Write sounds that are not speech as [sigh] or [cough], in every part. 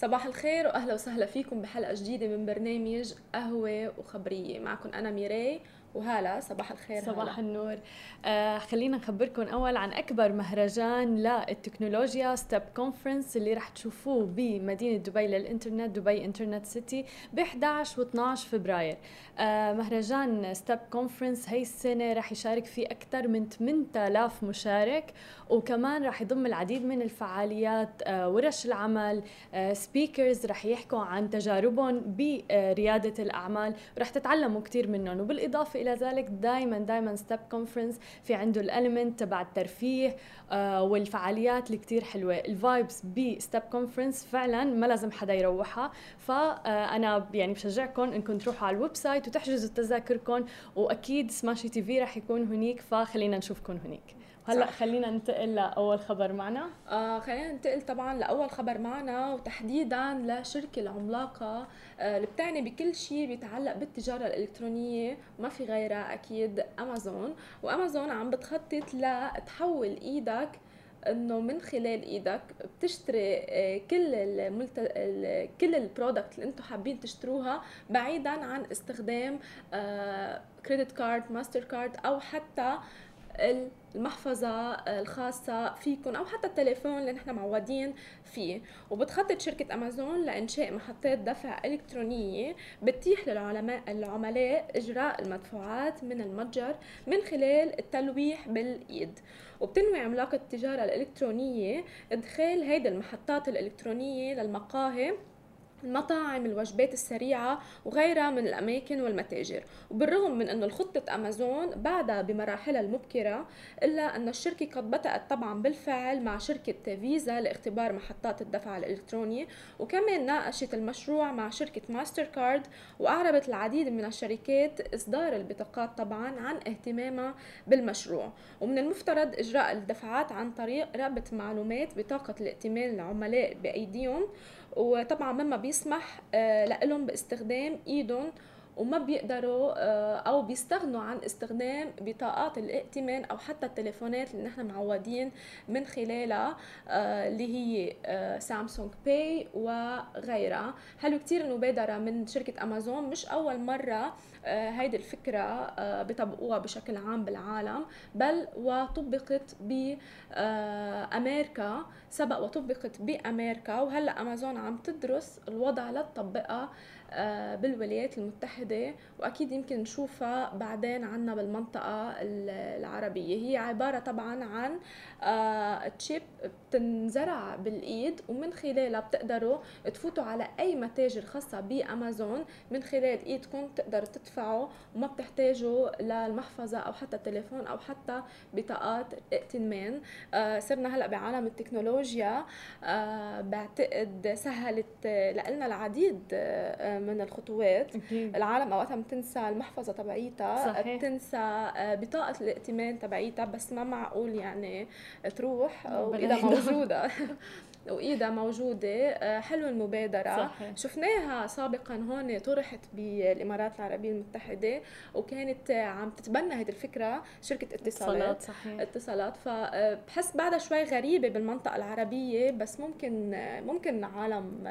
صباح الخير وأهلا وسهلا فيكم بحلقة جديدة من برنامج قهوة وخبرية. معكم أنا ميراي وهلا صباح الخير صباح هلا. النور. آه خلينا نخبركم أول عن أكبر مهرجان للتكنولوجيا STEP Conference اللي رح تشوفوه بمدينة دبي للإنترنت Dubai Internet City ب 11 و12 فبراير. آه مهرجان STEP Conference هي السنة رح يشارك فيه أكثر من 8000 مشارك وكمان رح يضم العديد من الفعاليات آه ورش العمل آه speakers رح يحكوا عن تجاربهم بريادة الأعمال ورح تتعلموا كثير منهم. وبالإضافة إلى ذلك دائما دائما STEP Conference في عنده ال element تبع الترفيه آه والفعاليات اللي كثير حلوة. ال vibes ب STEP Conference فعلا ما لازم حدا يروحها. فانا يعني بشجعكم إنكم تروحوا على ال website وتحجزوا تذاكركم وأكيد Smashi TV رح يكون هنيك فخلينا نشوفكم هنيك. هلأ خلينا ننتقل لأول خبر معنا. آه خلينا ننتقل طبعا لأول خبر معنا وتحديدا لشركة العملاقة آه اللي بتعني بكل شيء بيتعلق بالتجارة الإلكترونية ما في غيرها أكيد أمازون. وأمازون عم بتخطط لتحول إيدك إنه من خلال إيدك بتشتري آه، كل الملت... كل ال product اللي أنتم حابين تشتروها بعيدا عن استخدام credit card ماستر كارد أو حتى المحفظة الخاصة فيكم أو حتى التليفون اللي نحن معودين فيه. وبتخطط شركة أمازون لإنشاء محطات دفع إلكترونية بتتيح للعلماء العملاء إجراء المدفوعات من المتجر من خلال التلويح بالإيد وبتنوي عملاقة التجارة الإلكترونية إدخال هيدي المحطات الإلكترونية للمقاهي. المطاعم الوجبات السريعة وغيرها من الأماكن والمتاجر. وبالرغم من أن خطة أمازون بعدها بمراحلها المبكرة إلا أن الشركة قد بدأت طبعا بالفعل مع شركة فيزا لاختبار محطات الدفع الإلكتروني. وكمان ناقشت المشروع مع شركة ماستر كارد وأعربت العديد من الشركات إصدار البطاقات طبعا عن اهتمامها بالمشروع. ومن المفترض إجراء الدفعات عن طريق رابط معلومات بطاقة الائتمان العملاء بأيديهم. وطبعا مما بيسمح آه، لهم باستخدام إيدهم وما بيقدروا آه، أو بيستغنوا عن استخدام بطاقات الائتمان أو حتى التليفونات اللي نحن معودين من خلالها آه، اللي هي سامسونج باي وغيرها. حلو كتير المبادرة من شركة أمازون. مش أول مرة هيدي الفكرة بيطبقوها بشكل عام بالعالم بل وطبقت بامريكا سبق وطبقت بأمريكا. وهلأ أمازون عم تدرس الوضع لتطبقها آه، بالولايات المتحدة وأكيد يمكن نشوفها بعدين عنا بالمنطقة العربية. هي عبارة طبعا عن تشيب آه، بتنزرع بالإيد ومن خلالها بتقدروا تفوتوا على أي متاجر خاصة بأمازون. من خلال إيدكم تقدروا تدفعوا وما بتحتاجوا للمحفظة أو حتى التليفون أو حتى بطاقات ائتمان. آه، صرنا هلأ بعالم التكنولوجيا. بعتقد سهلت لنا العديد من الخطوات. أكيد. العالم اوقات بتنسى المحفظة تبعيتها بتنسى آه، بطاقة الائتمان تبعيتها بس ما معقول يعني تروح وإذا موجودة. [laughs] وايدها موجودة آه، حلو المبادرة. صحيح. شفناها سابقا هون طرحت بالإمارات العربية المتحدة وكانت عم تتبنى هذه الفكرة شركة اتصالات. صحيح. اتصالات. فبحس بعدها شوي غريبة بالمنطقة العربية بس ممكن ممكن عالم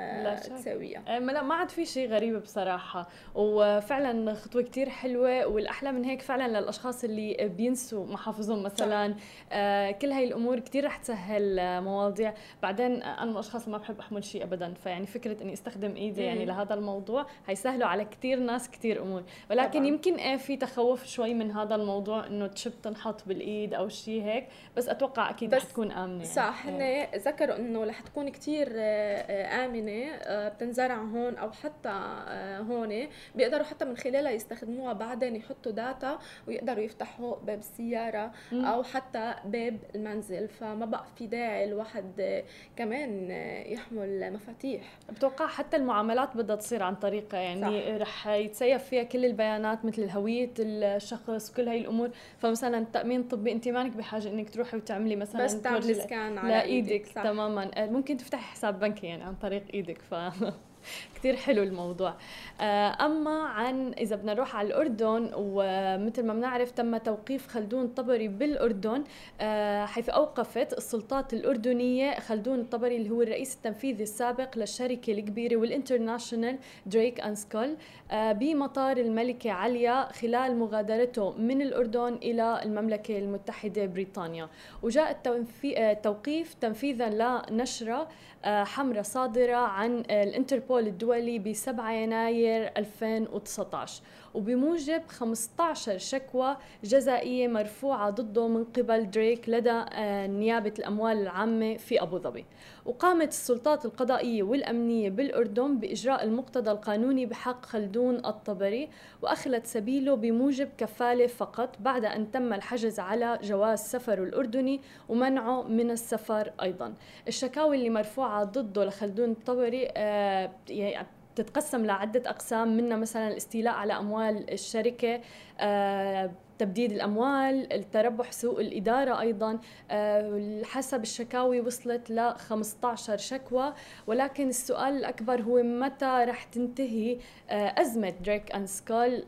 تساويها. لا ما عاد في شيء غريب بصراحة. وفعلا خطوة كتير حلوة والأحلى من هيك فعلا للأشخاص اللي بينسوا محافظهم. مثلا. آه كل هاي الأمور كتير رح تسهل مواضيع. بعدين أنا من الأشخاص اللي ما بحب أحمل شيء ابدا فيعني فكرة إني أستخدم إيدي يعني لهذا الموضوع هيسهلوا على كثير ناس كثير أمور ولكن طبعا. يمكن إيه في تخوف شوي من هذا الموضوع إنه تشب تنحط بالإيد أو شيء هيك بس أتوقع أكيد رح تكون آمنة صح يعني. هن ذكروا إنه رح تكون كثير آه، آمنة آه، بتنزرع هون أو حتى آه، هون بيقدروا حتى من خلالها يستخدموها بعدين يحطوا داتا ويقدروا يفتحوا باب السياره أو حتى باب المنزل فما بقى في داعي الواحد كمان كمان يحمل مفاتيح. بتوقع حتى المعاملات بدها تصير عن طريقه يعني صح. رح يت save فيها كل البيانات مثل هويه الشخص كل هاي الأمور. فمثلا التامين الطبي أنت مانك بحاجة إنك تروحي وتعملي مثلا بس تعملي scan على إيدك, إيدك تماما. ممكن تفتحي حساب بنكي يعني عن طريق إيدك ف [laughs] كثير حلو الموضوع. آه، أما عن إذا بدنا نروح على الأردن ومثل ما بنعرف تم توقيف خلدون الطبري بالأردن آه، حيث أوقفت السلطات الأردنية خلدون الطبري اللي هو الرئيس التنفيذي السابق للشركة الكبيرة وال international Drake & Scull بمطار الملكة عليا خلال مغادرته من الأردن إلى المملكة المتحدة بريطانيا. وجاء التوقيف تنفيذا لنشرة آه، حمراء صادرة عن الانتربول الدولي ب 7 يناير 2019 وبموجب 15 شكوى جزائية مرفوعة ضده من قبل دريك لدى آه، نيابة الأموال العامة في أبو ظبي. وقامت السلطات القضائية والأمنية بالأردن بإجراء المقتضى القانوني بحق خلدون الطبري وأخلت سبيله بموجب كفالة فقط بعد أن تم الحجز على جواز سفره الأردني ومنعه من السفر أيضا. الشكاوي اللي مرفوعة ضده لخلدون الطبري آه يعني تتقسم لعدة أقسام منها مثلا الاستيلاء على أموال الشركة آه تبديد الأموال، التربح سوء الإدارة أيضا آه، حسب الشكاوي وصلت ل 15 شكوى. ولكن السؤال الأكبر هو متى رح تنتهي آه، أزمة Drake & Scull؟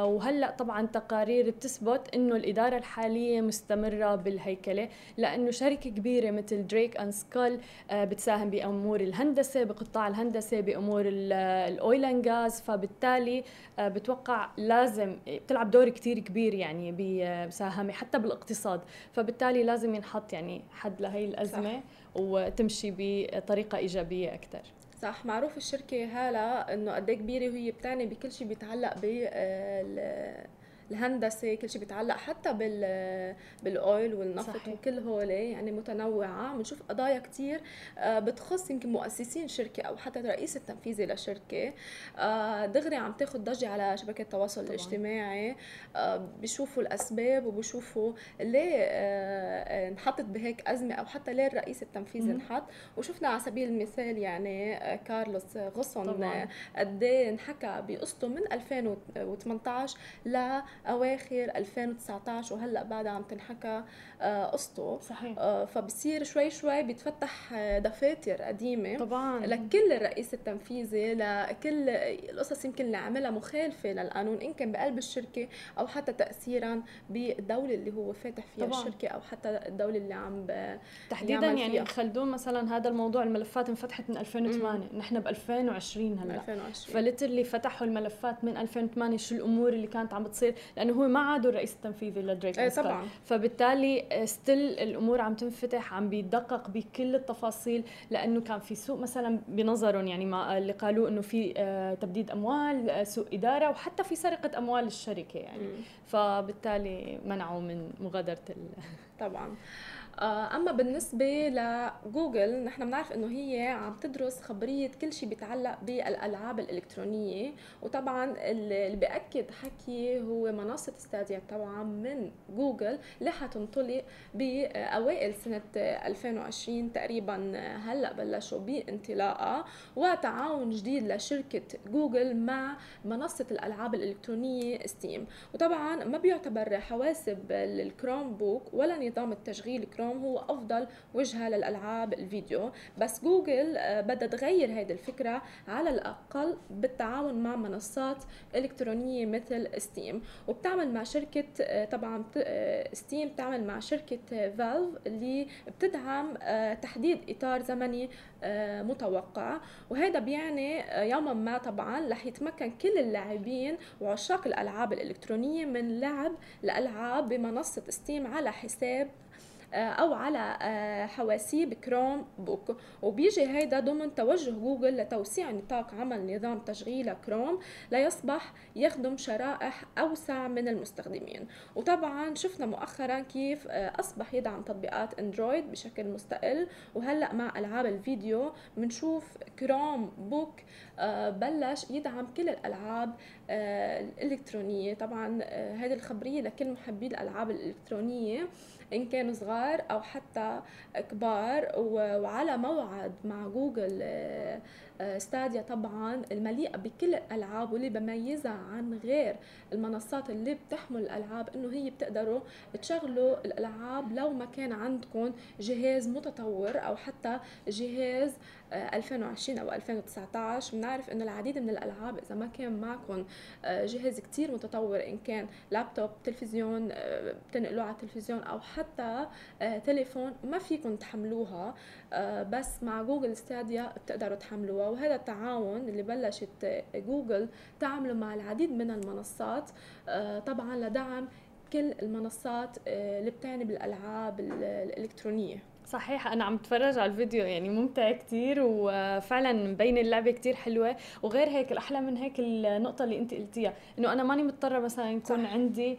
وهلأ طبعا تقارير بتثبت إنه الإدارة الحالية مستمرة بالهيكلة لأنه شركة كبيرة مثل Drake & Scull بتساهم بأمور الهندسة بقطاع الهندسة بأمور ال oil and gas فبالتالي آه، بتوقع لازم بتلعب دور كثير كبير يعني. يعني بمساهمه حتى بالاقتصاد فبالتالي لازم ينحط يعني حد لهي الأزمة صح. وتمشي بطريقة إيجابية أكثر صح معروف الشركة هلا إنه قد إيه كبيرة وهي بتعني بكل شيء بيتعلق ب الهندسة كل شيء بيتعلق حتى بال بالاويل والنفط صحيح. وكل هول يعني متنوعة. بنشوف قضايا كثير آه، بتخص يمكن مؤسسين شركة أو حتى الرئيس التنفيذي لشركة. آه، دغري عم تاخذ ضجة على شبكات التواصل طبعا. الاجتماعي. آه، بيشوفوا الأسباب وبيشوفوا ليه انحطت بهيك أزمة أو حتى ليه الرئيس التنفيذي انحط. وشفنا على سبيل المثال يعني كارلوس غصن قد إيه انحكى بقصته من 2018 ل أواخر 2019 وهلأ بعدها عم تنحكى آه، قصته. صحيح. آه، فبصير شوي شوي بيتفتح آه، دفاتر قديمة طبعا. لكل الرئيس التنفيذي لكل القصص يمكن اللي عملها مخالفة للقانون إن كان بقلب الشركة أو حتى تاثيرا بالدولة اللي هو فاتح فيها طبعا. الشركة أو حتى الدولة اللي عم تحديدا يعني خلدون مثلا هذا الموضوع الملفات انفتحت من 2008 نحن ب 2020 هلأ. 2020 ف literally فتحوا الملفات من 2008 شو الأمور اللي كانت عم بتصير. لأنه هو ما عاد الرئيس التنفيذي لدريك إيه طبعا. فبالتالي still الأمور عم تنفتح عم بيدقق بكل التفاصيل لأنه كان في سوء مثلا بنظرهم. يعني ما اللي قالوا إنه في آه، تبديد أموال آه، سوء إدارة وحتى في سرقة أموال الشركة يعني. فبالتالي منعوا من مغادرة طبعا. آه، أما بالنسبة لجوجل نحن بنعرف إنه هي عم تدرس خبرية كل شيء بيتعلق بالألعاب الإلكترونية. وطبعا اللي بيأكد حكي هو منصة ستاديا طبعا من جوجل اللي حتنطلق بأوائل سنة 2020 تقريبا. هلأ بلشوا بانطلاقها وتعاون جديد لشركة جوجل مع منصة الألعاب الإلكترونية ستيم وطبعا ما بيعتبر حواسب الكروم بوك ولا نظام التشغيل كروم هو أفضل وجهة للألعاب الفيديو. بس جوجل آه، بدها تغير هذه الفكرة على الأقل بالتعاون مع منصات إلكترونية مثل ستيم وبتعمل مع شركة آه، طبعا ستيم آه، بتعمل مع شركة فالف اللي بتدعم تحديد إطار زمني متوقع. وهذا بيعني يوما ما طبعا رح يتمكن كل اللاعبين وعشاق الألعاب الإلكترونية من لعب الألعاب بمنصة ستيم على حساب أو على آه، حواسيب كروم بوك وبيجي هيدا ضمن توجه جوجل لتوسيع نطاق عمل نظام تشغيل كروم ليصبح يخدم شرائح أوسع من المستخدمين. وطبعا شفنا مؤخرا كيف آه، أصبح يدعم تطبيقات اندرويد بشكل مستقل. وهلأ مع ألعاب الفيديو بنشوف كروم بوك بلش يدعم كل الألعاب الإلكترونية. طبعا هذه الخبرية لكل محبي الألعاب الإلكترونية. إن كانوا صغار أو حتى كبار وعلى موعد مع جوجل ستاديا طبعا المليئة بكل الألعاب واللي بميزها عن غير المنصات اللي بتحمل الألعاب إنه هي بتقدروا تشغلوا الألعاب لو ما كان عندكم جهاز متطور أو حتى جهاز 2020 أو 2019 بنعرف إنه العديد من الألعاب إذا ما كان معكم آه، جهاز كتير متطور إن كان لابتوب تلفزيون آه، بتنقلوه على التلفزيون أو حتى آه، تليفون ما فيكم تحملوها بس مع جوجل ستاديا بتقدروا تحملوها. وهذا التعاون اللي بلشت جوجل تعمله مع العديد من المنصات طبعا لدعم كل المنصات اللي بتعني بالألعاب الإلكترونية. صحيح أنا عم بتفرج على الفيديو يعني ممتع كتير وفعلا مبين اللعبة كتير حلوة. وغير هيك الأحلى من هيك النقطة اللي أنت قلتيها إنه أنا ماني مضطرة مثلا يكون صح. عندي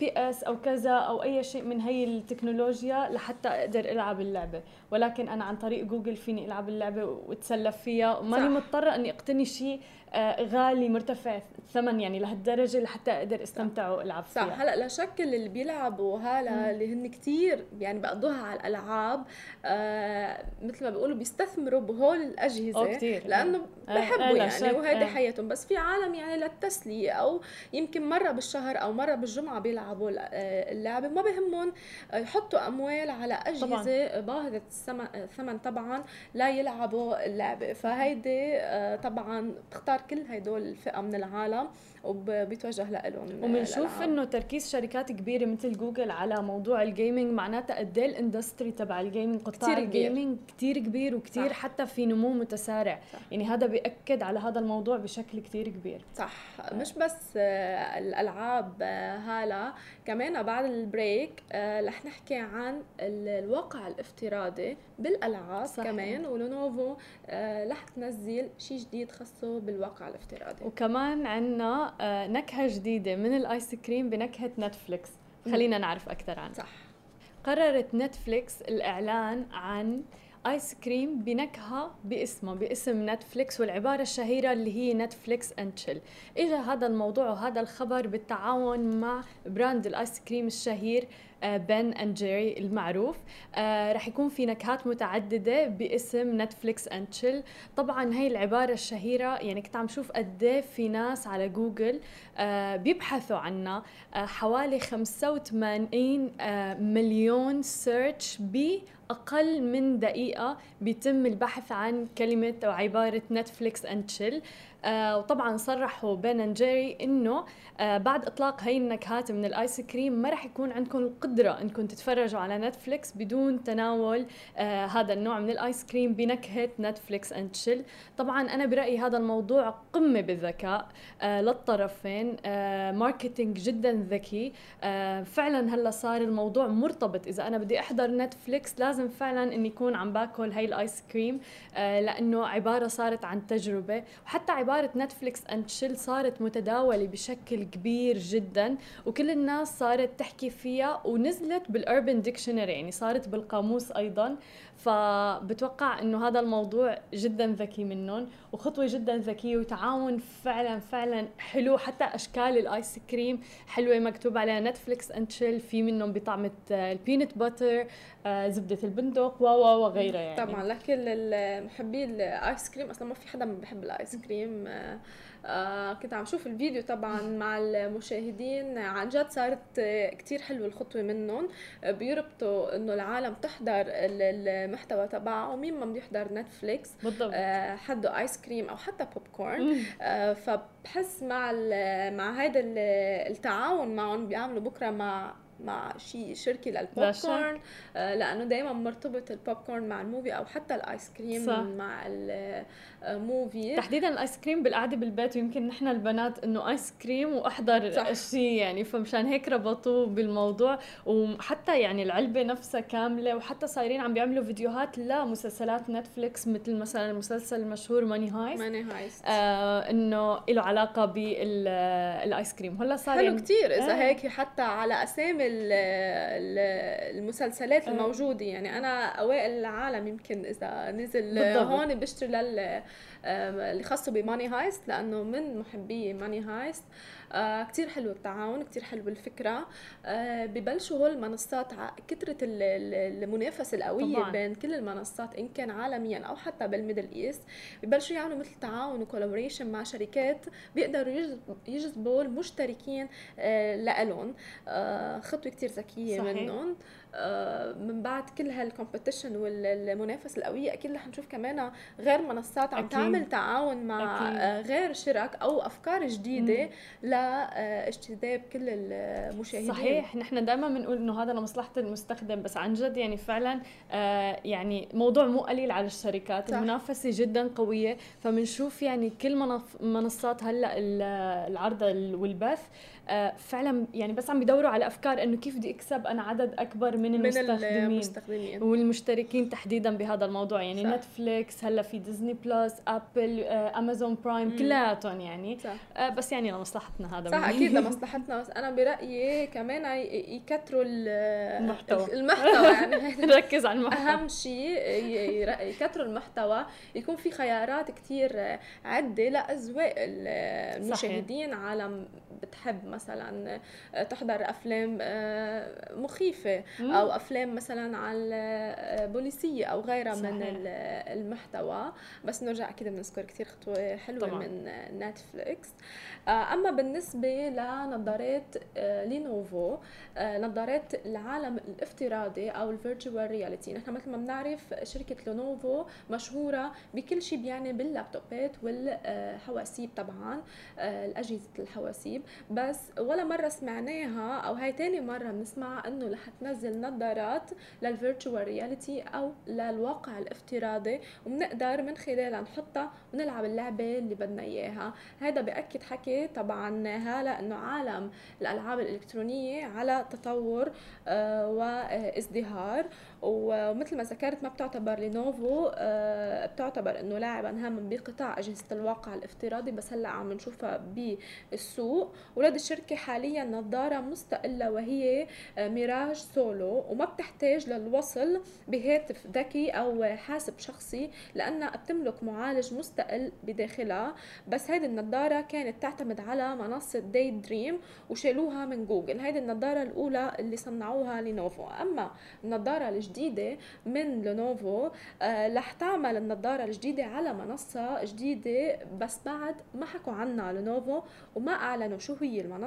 PS أو كذا أو أي شيء من هي التكنولوجيا لحتى أقدر ألعب اللعبة. ولكن أنا عن طريق جوجل فيني ألعب اللعبة واتسلف فيها. وماني مضطرة إني أقتني شيء آه، غالي مرتفع الثمن يعني لهالدرجة لحتى أقدر استمتع وألعب فيها. صح هلأ لا شك اللي بيلعبوا هلأ اللي هن كثير يعني بيقضوها على الألعاب آه مثل ما بيقولوا بيستثمروا بهول الأجهزة كتير. لأنه آه، بحبوا آه يعني وهيدي آه. حياتهم. بس في عالم يعني للتسلية أو يمكن مرة بالشهر أو مرة بالجمعة بيلعبوا اللعبة. ما بهمهم يحطوا أموال على أجهزة باهظة الثمن طبعا لا يلعبوا اللعبة. فهيدي آه طبعا بتختار كل هدول الفئة من العالم. وبيتوجه لهم وبنشوف إنه تركيز شركات كبيرة مثل جوجل على موضوع ال gaming معناتها قد إيه ال industry تبع ال gaming قطاع ال gaming كثير كبير وكثير صح. حتى في نمو متسارع صح. يعني هذا بيأكد على هذا الموضوع بشكل كثير كبير صح مش بس آه، الألعاب آه، هالا كمان بعد ال break آه، رح نحكي عن الواقع الافتراضي بالألعاب صحيح. كمان ولينوفو رح تنزل شيء جديد خاصه بالواقع الافتراضي وكمان عندنا آه، نكهة جديدة من الآيس كريم بنكهة نتفليكس. خلينا نعرف أكثر عنها. صح. قررت نتفليكس الإعلان عن آيس كريم بنكهة باسمه باسم نتفليكس والعبارة الشهيرة اللي هي Netflix and chill اجى هذا الموضوع وهذا الخبر بالتعاون مع brand الآيس كريم الشهير Ben and Jerry المعروف. آه رح يكون في نكهات متعددة باسم Netflix and chill طبعا هي العبارة الشهيرة يعني كنت عم شوف قد إيه في ناس على جوجل آه بيبحثوا عنها. آه حوالي 85 آه مليون search ب أقل من دقيقة بيتم البحث عن كلمة أو عبارة Netflix and chill وطبعا صرحوا Ben and Jerry إنه آه بعد إطلاق هي النكهات من الآيس كريم ما راح يكون عندكم القدرة إنكم تتفرجوا على نتفليكس بدون تناول آه هذا النوع من الآيس كريم بنكهة Netflix and chill طبعا أنا برأيي هذا الموضوع قمة بالذكاء آه للطرفين آه marketing جدا ذكي. آه فعلا هلأ صار الموضوع مرتبط. إذا أنا بدي أحضر نتفليكس لازم فعلا إني يكون عم باكل هاي الآيس كريم آه لأنه عبارة صارت عن تجربة. وحتى عبارة عبارة Netflix and chill صارت متداولة بشكل كبير جدا وكل الناس صارت تحكي فيها ونزلت بال Urban Dictionary يعني صارت بالقاموس أيضا. فبتوقع إنه هذا الموضوع جدا ذكي منهم وخطوة جدا ذكية وتعاون فعلا فعلا حلو. حتى أشكال الآيس كريم حلوة مكتوب عليها Netflix and chill في منهم بطعمة ال peanut butter زبدة البندق و وغيرها يعني. طبعا لكل محبي الايس كريم أصلا ما في حدا ما بحب الايس كريم آه آه كنت عم شوف الفيديو طبعا [laughs] مع المشاهدين. عن جد صارت كتير حلوة الخطوة منهم. بيربطوا إنه العالم تحضر المحتوى تبعه. ومين ما بده يحضر نتفليكس بالضبط. آه حده ايس كريم أو حتى بوب كورن آه فبحس مع مع هذا التعاون معهم بيعملوا بكرة مع مع شيء شركة للبوب كورن آه لأنه دائما مرتبط البوب كورن مع ال movie أو حتى الآيس كريم صح. مع ال movie تحديدا الآيس كريم بالقعدة بالبيت ويمكن نحن البنات إنه آيس كريم وأحضر شيء يعني فمشان هيك ربطوه بالموضوع. وحتى يعني العلبة نفسها كاملة وحتى صايرين عم بيعملوا فيديوهات لمسلسلات نتفليكس مثل مثلا المسلسل المشهور Money Heist. Money Heist. آه إنه له علاقة بالآيس كريم. هلأ صار حلو كثير إذا آه. هيك حتى على أسامي المسلسلات آه. الموجودة يعني أنا أوائل العالم يمكن إذا نزل بالضبط. هون بشتري لل اللي خاصه ب Money Heist لأنه من محبي Money Heist آه كتير حلو التعاون كتير حلو الفكرة. آه ببلشوا هول المنصات كثرة المنافسة القوية طبعا. بين كل المنصات إن كان عالميا أو حتى بال Middle East. ببلشوا يعملوا مثل تعاون و collaboration مع شركات بيقدروا يجذبوا المشتركين آه لإلهم. آه خطوة كتير ذكية منهم. من بعد كل هالكومبيتيشن والمنافسة القوية أكيد رح نشوف كمان غير منصات عم تعمل تعاون مع أكيد. آه، غير شرك أو أفكار جديدة لاجتذاب كل المشاهدين. صحيح. نحن دائما بنقول إنه هذا لمصلحة المستخدم بس عن جد يعني فعلا آه، يعني موضوع مو قليل على الشركات. صح. المنافسة جدا قوية. فبنشوف يعني كل منصات هلأ العرض والبث آه، فعلا يعني بس عم بيدوروا على أفكار إنه كيف بدي أكسب أنا عدد أكبر من, من المستخدمين, المستخدمين. والمشتركين تحديدا بهذا الموضوع. يعني صح. نتفليكس هلأ في Disney Plus Apple Amazon Prime كلياتهم يعني. صح. آه، بس يعني لمصلحتنا هذا صح أكيد [laughs] لمصلحتنا. بس أنا برأيي كمان يكتروا المحتوى. المحتوى يعني. [laughs] نركز على المحتوى. أهم شيء يكتروا المحتوى. يكون في خيارات كثير عدة. لاذواق المشاهدين عالم بتحب مثلا آه، تحضر أفلام آه، مخيفة أو أفلام مثلا على آه، بوليسية أو غيرها صحيح. من المحتوى. بس نرجع أكيد بنذكر كثير خطوة حلوة طبعا. من نتفليكس. أما بالنسبة لنظارات لينوفو نظارات العالم الافتراضي أو ال virtual reality نحن مثل ما بنعرف شركة لينوفو مشهورة بكل شيء بيعني باللابتوبات والحواسيب طبعا الأجهزة الحواسيب. بس ولا مرة سمعناها أو هاي تاني مرة بنسمع إنه رح تنزل نظارات لل virtual reality أو للواقع الافتراضي وبنقدر من خلالها نحطها ونلعب اللعبة اللي بدنا إياها. هذا بأكد حكي طبعا هلا إنه عالم الألعاب الإلكترونية على تطور آه، وإزدهار. ومثل ما ذكرت ما بتعتبر لينوفو آه، بتعتبر إنه لاعبا هاما بقطاع أجهزة الواقع الافتراضي بس هلأ عم نشوفها بالسوق. ولدى الشركة حاليا نظارة مستقلة وهي آه، Mirage Solo وما بتحتاج للوصل بهاتف ذكي أو حاسب شخصي لانها بتملك معالج مستقل بداخلها. بس هيدي النظارة كانت تعتمد على منصة Daydream وشالوها من جوجل. هيدي النظارة الأولى اللي صنعوها لينوفو. أما النظارة الجديدة جديدة من لينوفو آه، رح تعمل النظارة الجديدة على منصة جديدة بس بعد ما حكوا عنها لينوفو وما أعلنوا شو هي المنصة.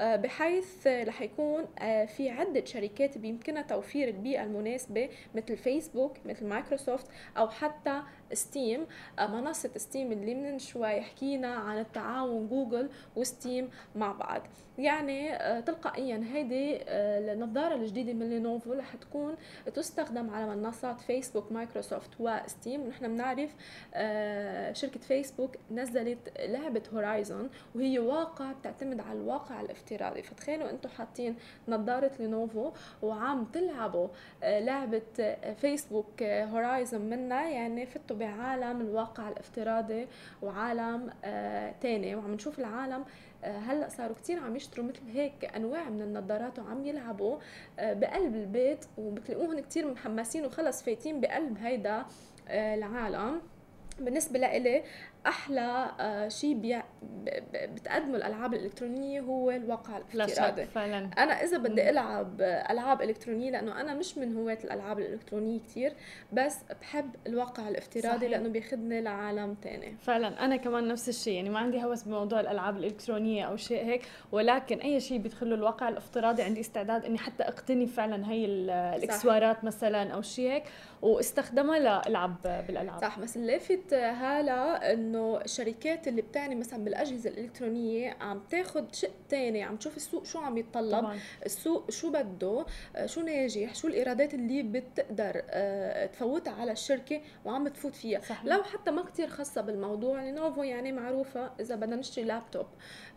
آه، بحيث رح يكون آه، في عدة شركات بيمكنها توفير البيئة المناسبة مثل فيسبوك مثل مايكروسوفت أو حتى Steam منصة Steam اللي من شوي حكينا عن التعاون جوجل و Steam مع بعض. يعني تلقائيا هيدي النظارة الجديدة من لينوفو رح تكون تستخدم على منصات فيسبوك مايكروسوفت وستيم ونحن بنعرف آه، شركة فيسبوك نزلت لعبة هورايزون وهي واقع بتعتمد على الواقع الافتراضي. فتخيلوا أنتم حاطين نظارة لينوفو وعم تلعبوا آه، لعبة فيسبوك هورايزون منها. يعني فتوا بعالم الواقع الافتراضي وعالم آه، تاني. وعم نشوف العالم هلأ صاروا كثير عم يشتروا مثل هيك أنواع من النظارات وعم يلعبوا آه، بقلب البيت وبتلاقوهم كثير محمسين وخلص فايتين بقلب هيدا آه، العالم. بالنسبة لإلي أحلى آه، شيء بتقدمه الألعاب الإلكترونية هو الواقع الافتراضي. فعلا. أنا إذا بدي ألعب ألعاب إلكترونية لأنه أنا مش من هواة الألعاب الإلكترونية كثير بس بحب الواقع الافتراضي صحيح. لأنه بياخذني لعالم تاني. فعلا أنا كمان نفس الشيء يعني ما عندي هوس بموضوع الألعاب الإلكترونية أو شيء هيك ولكن أي شيء بيدخل له الواقع الافتراضي عندي استعداد إني حتى أقتني فعلا هي الاكسوارات مثلا أو شيء هيك واستخدمها لألعب بالألعاب. صح بس اللافت هلا انه الشركات اللي بتعني مثلا بالأجهزة الإلكترونية عم تاخذ شق ثاني عم تشوف السوق شو عم يتطلب طبعا. السوق شو بده آه، شو ناجح شو الإيرادات اللي بتقدر آه، تفوتها على الشركة وعم تفوت فيها صحيح. لو حتى ما كتير خاصة بالموضوع لينوفو يعني معروفة إذا بدنا نشتري لابتوب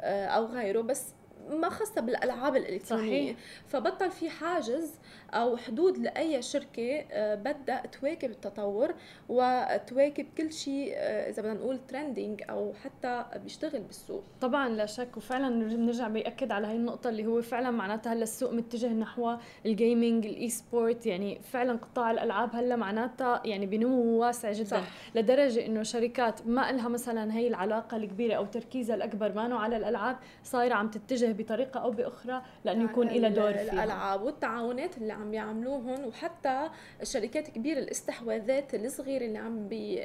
آه، أو غيره بس ما خاصة بالألعاب الإلكترونية صحيح. فبطل في حاجز أو حدود لأي شركة آه، بدها تواكب التطور وتواكب كل شيء آه، إذا بدنا نقول trending أو حتى بيشتغل بالسوق. طبعا لا شك وفعلا بنرجع بيأكد على هاي النقطة اللي هو فعلا معناتها هلأ السوق متجه نحو ال gaming ال e-sport يعني فعلا قطاع الألعاب هلأ معناتها يعني بنمو واسع جدا. صح. لدرجة إنه شركات ما لها مثلا هي العلاقة الكبيرة أو تركيزها الأكبر ما على الألعاب صايرة عم تتجه بطريقة أو بأخرى لأنه يكون لها دور فيها. الألعاب والتعاونات اللي عم يعملوهم وحتى الشركات الكبيره الاستحواذات الصغيرة اللي عم بي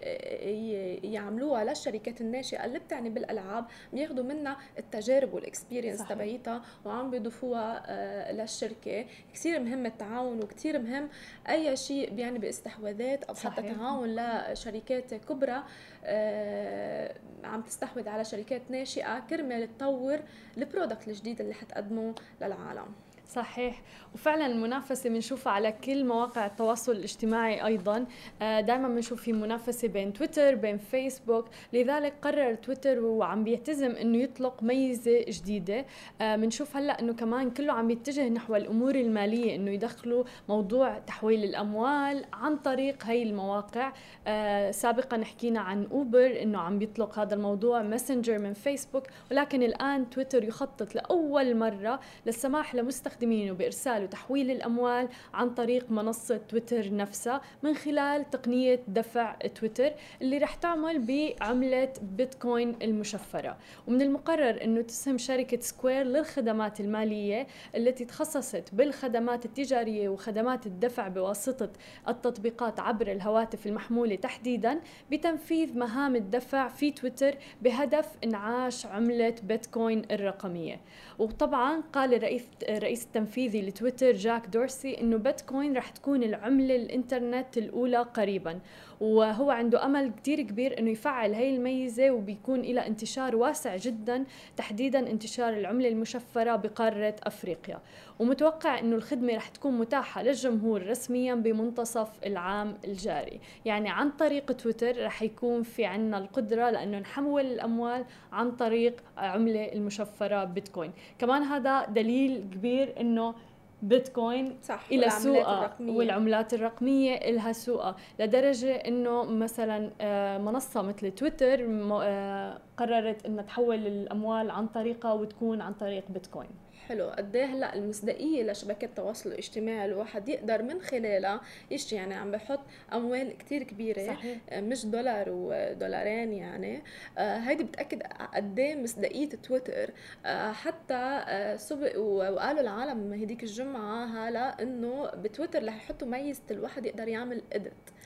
يعملوها للشركات الناشئة اللي بتعني بالألعاب بياخذوا منها التجارب وال experience تبعيتها وعم بيضيفوها آه، للشركة. كثير مهم التعاون وكثير مهم أي شيء بيعني باستحواذات أو صحيح. حتى تعاون لشركات كبرى آه، عم تستحوذ على شركات ناشئة كرمال تطور ال product الجديد اللي حتقدمه للعالم. صحيح. وفعلا المنافسة بنشوفها على كل مواقع التواصل الاجتماعي أيضا. آه، دائما بنشوف في منافسة بين تويتر بين فيسبوك. لذلك قرر تويتر وعم بيعتزم إنه يطلق ميزة جديدة. آه، بنشوف هلأ إنه كمان كله عم يتجه نحو الأمور المالية إنه يدخلوا موضوع تحويل الأموال عن طريق هي المواقع. آه، سابقا حكينا عن أوبر إنه عم بيطلق هذا الموضوع ماسنجر من فيسبوك. ولكن الآن تويتر يخطط لأول مرة للسماح لمستخدمين المستخدمين بإرسال وتحويل الأموال عن طريق منصة تويتر نفسها من خلال تقنية دفع تويتر اللي رح تعمل بعملة بيتكوين المشفرة. ومن المقرر أنه تسهم شركة سكوير للخدمات المالية التي تخصصت بالخدمات التجارية وخدمات الدفع بواسطة التطبيقات عبر الهواتف المحمولة تحديدا بتنفيذ مهام الدفع في تويتر بهدف إنعاش عملة بيتكوين الرقمية. وطبعا قال الرئيس رئيس التنفيذي لتويتر جاك دورسي إنه بيتكوين رح تكون العملة الإنترنت الأولى قريبا. وهو عنده أمل كتير كبير إنه يفعل هاي الميزة وبيكون لها انتشار واسع جدا تحديدا انتشار العملة المشفرة بقارة أفريقيا. ومتوقع إنه الخدمة رح تكون متاحة للجمهور رسميا بمنتصف العام الجاري. يعني عن طريق تويتر رح يكون في عنا القدرة لأنه نحول الأموال عن طريق عملة المشفرة بيتكوين. كمان هذا دليل كبير إنه بيتكوين صح إلى سوقها والعملات الرقمية لها سوقها لدرجة إنه مثلا آه، منصة مثل تويتر آه، قررت إنها تحول الأموال عن طريقها وتكون عن طريق بيتكوين. حلو. قد إيه هلأ المصداقية لشبكات التواصل الاجتماعي الواحد يقدر من خلالها يشتري؟ يعني عم بحط أموال كتير كبيرة صحيح. آه، مش دولار ودولارين يعني. آه هيدي بتأكد قد إيه مصداقية تويتر آه حتى آه سبق وقالوا العالم هديك الجمعة هلأ إنه بتويتر رح يحطوا ميزة الواحد يقدر يعمل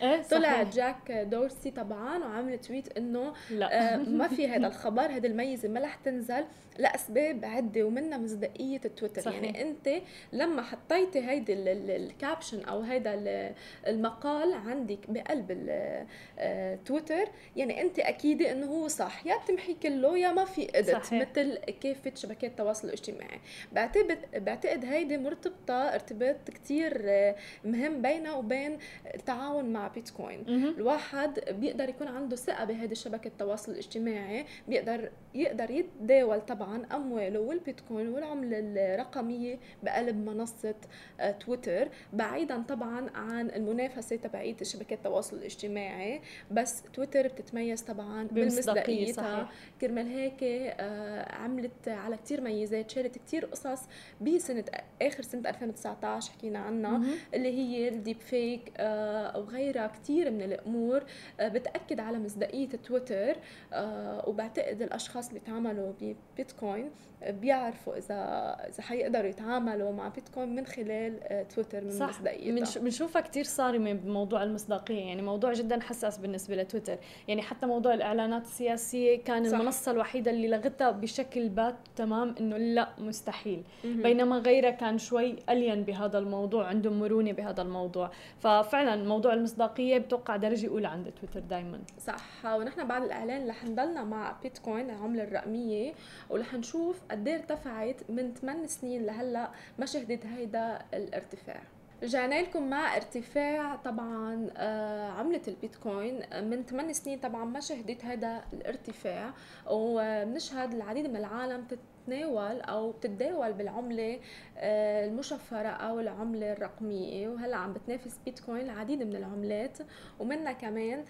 edit إيه طلع جاك دورسي طبعا وعمل tweet إنه لا. آه ما في هذا الخبر هذه الميزة ما رح تنزل لأسباب عده ومنها مصداقية التويتر. صحيح. يعني أنت لما حطيتي هيدي ال caption أو هيدا المقال عندك بقلب التويتر آه، يعني أنت اكيده إنه هو صح. يا بتمحي كله يا ما في إدت مثل كافه شبكات التواصل الاجتماعي. بعتقد بعتقد هيدي مرتبطة ارتباط كتير آه، مهم بينها وبين التعاون مع بيتكوين. الواحد بيقدر يكون عنده ثقة بهذه شبكة التواصل الاجتماعي بيقدر يقدر يتداول طبعا أمواله والبيتكوين والعملة الرقمية بقلب منصة آه، تويتر بعيدا طبعا عن المنافسة تبعية شبكات التواصل الاجتماعي. بس تويتر بتتميز طبعا بالمصداقيتها كرمال هيك آه، عملت على كتير ميزات شالت كتير قصص بسنة آخر سنة 2019 حكينا عنها اللي هي الديب فيك أو غيرها كتير من الأمور آه، بتأكد على مصداقية تويتر وبعتقد الأشخاص اللي تعاملوا ببيتكوين بيعرفوا اذا إذا حيقدروا يتعاملوا مع بيتكوين من خلال آه، تويتر من صح. مصداقيتها بنشوفها كثير صارمة بموضوع المصداقية يعني موضوع جدا حساس بالنسبة لتويتر. يعني حتى موضوع الإعلانات السياسية كان صح. المنصة الوحيدة اللي لغتها بشكل بات تمام إنه لا مستحيل. م-م. بينما غيرها كان شوي ألين بهذا الموضوع عندهم مرونة بهذا الموضوع. ففعلا موضوع المصداقية بتوقع درجة أولى عند تويتر دائما صح. ونحن بعد الإعلان رح نضلنا مع بيتكوين العمله الرقمية ورح نشوف قد إيه ارتفعت من 8 سنين لهلا ما شهدت هيدا الارتفاع. رجعنا لكم مع ارتفاع طبعا آه، عملة البيتكوين. من 8 سنين طبعا ما شهدت هذا الارتفاع وبنشهد العديد من العالم بتتناول أو بتتداول بالعملة آه، المشفرة أو العملة الرقمية. وهلأ عم بتنافس بيتكوين العديد من العملات. ومنها كمان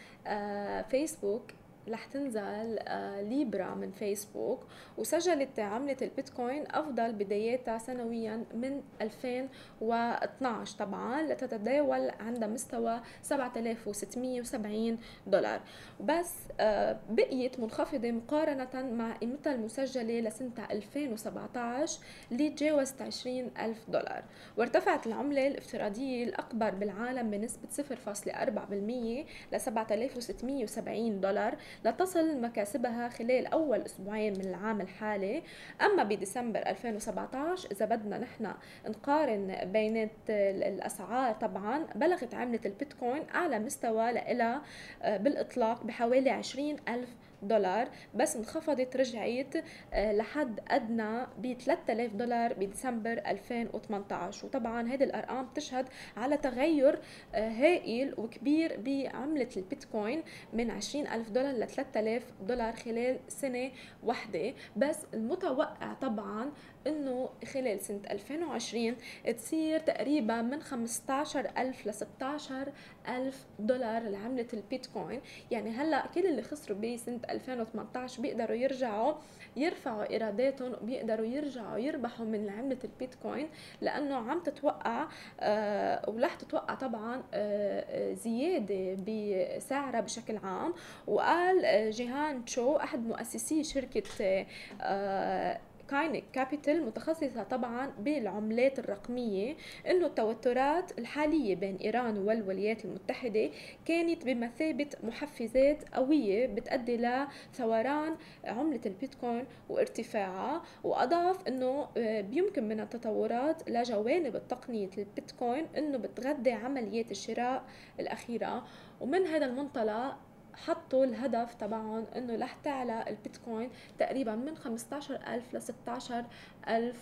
فيسبوك رح تنزل آه، ليبرا من فيسبوك وسجلت عملة البيتكوين أفضل بداياتها سنويا من 2012 طبعا لتتداول عند مستوى 7670 دولار. بس آه، بقيت منخفضة مقارنة مع قيمتها المسجلة لسنة 2017 اللي تجاوزت 20 ألف دولار. وارتفعت العملة الافتراضية الأكبر بالعالم بنسبة 0.4% ل 7670 دولار لتصل مكاسبها خلال أول أسبوعين من العام الحالي. أما بديسمبر 2017 إذا بدنا نحن نقارن بينات الأسعار طبعا بلغت عملة البيتكوين أعلى مستوى لها آه، بالإطلاق بحوالي 20 ألف دولار بس انخفضت رجعت آه، لحد أدنى ب 3000 دولار بديسمبر 2018 وطبعا هذه الأرقام تشهد على تغير آه، هائل وكبير بعملة البيتكوين من 20000 دولار ل 3000 دولار خلال سنة واحدة. بس المتوقع طبعا إنه خلال سنة 2020 تصير تقريبا من 15000 ل 16000 دولار لعملة البيتكوين. يعني هلأ كل اللي خسروا بسنة 2018 بيقدروا يرجعوا يرفعوا إيراداتهم وبيقدروا يرجعوا يربحوا من عملة البيتكوين. لأنه عم تتوقع آه ورح تتوقع طبعا آه, آه، زيادة بسعرها بشكل عام. وقال آه جيهان تشو أحد مؤسسي شركة آه كاينك كابيتال متخصصة طبعا بالعملات الرقمية إنه التوترات الحالية بين إيران والولايات المتحدة كانت بمثابة محفزات قوية بتؤدي لثوران عملة البيتكوين وارتفاعها وأضاف إنه آه، بيمكن من التطورات لجوانب تقنية البيتكوين إنه بتغذي عمليات الشراء الأخيرة. ومن هذا المنطلق حطوا الهدف تبعهم إنه رح تعلى البيتكوين تقريبا من 15000 ل 16000 آه،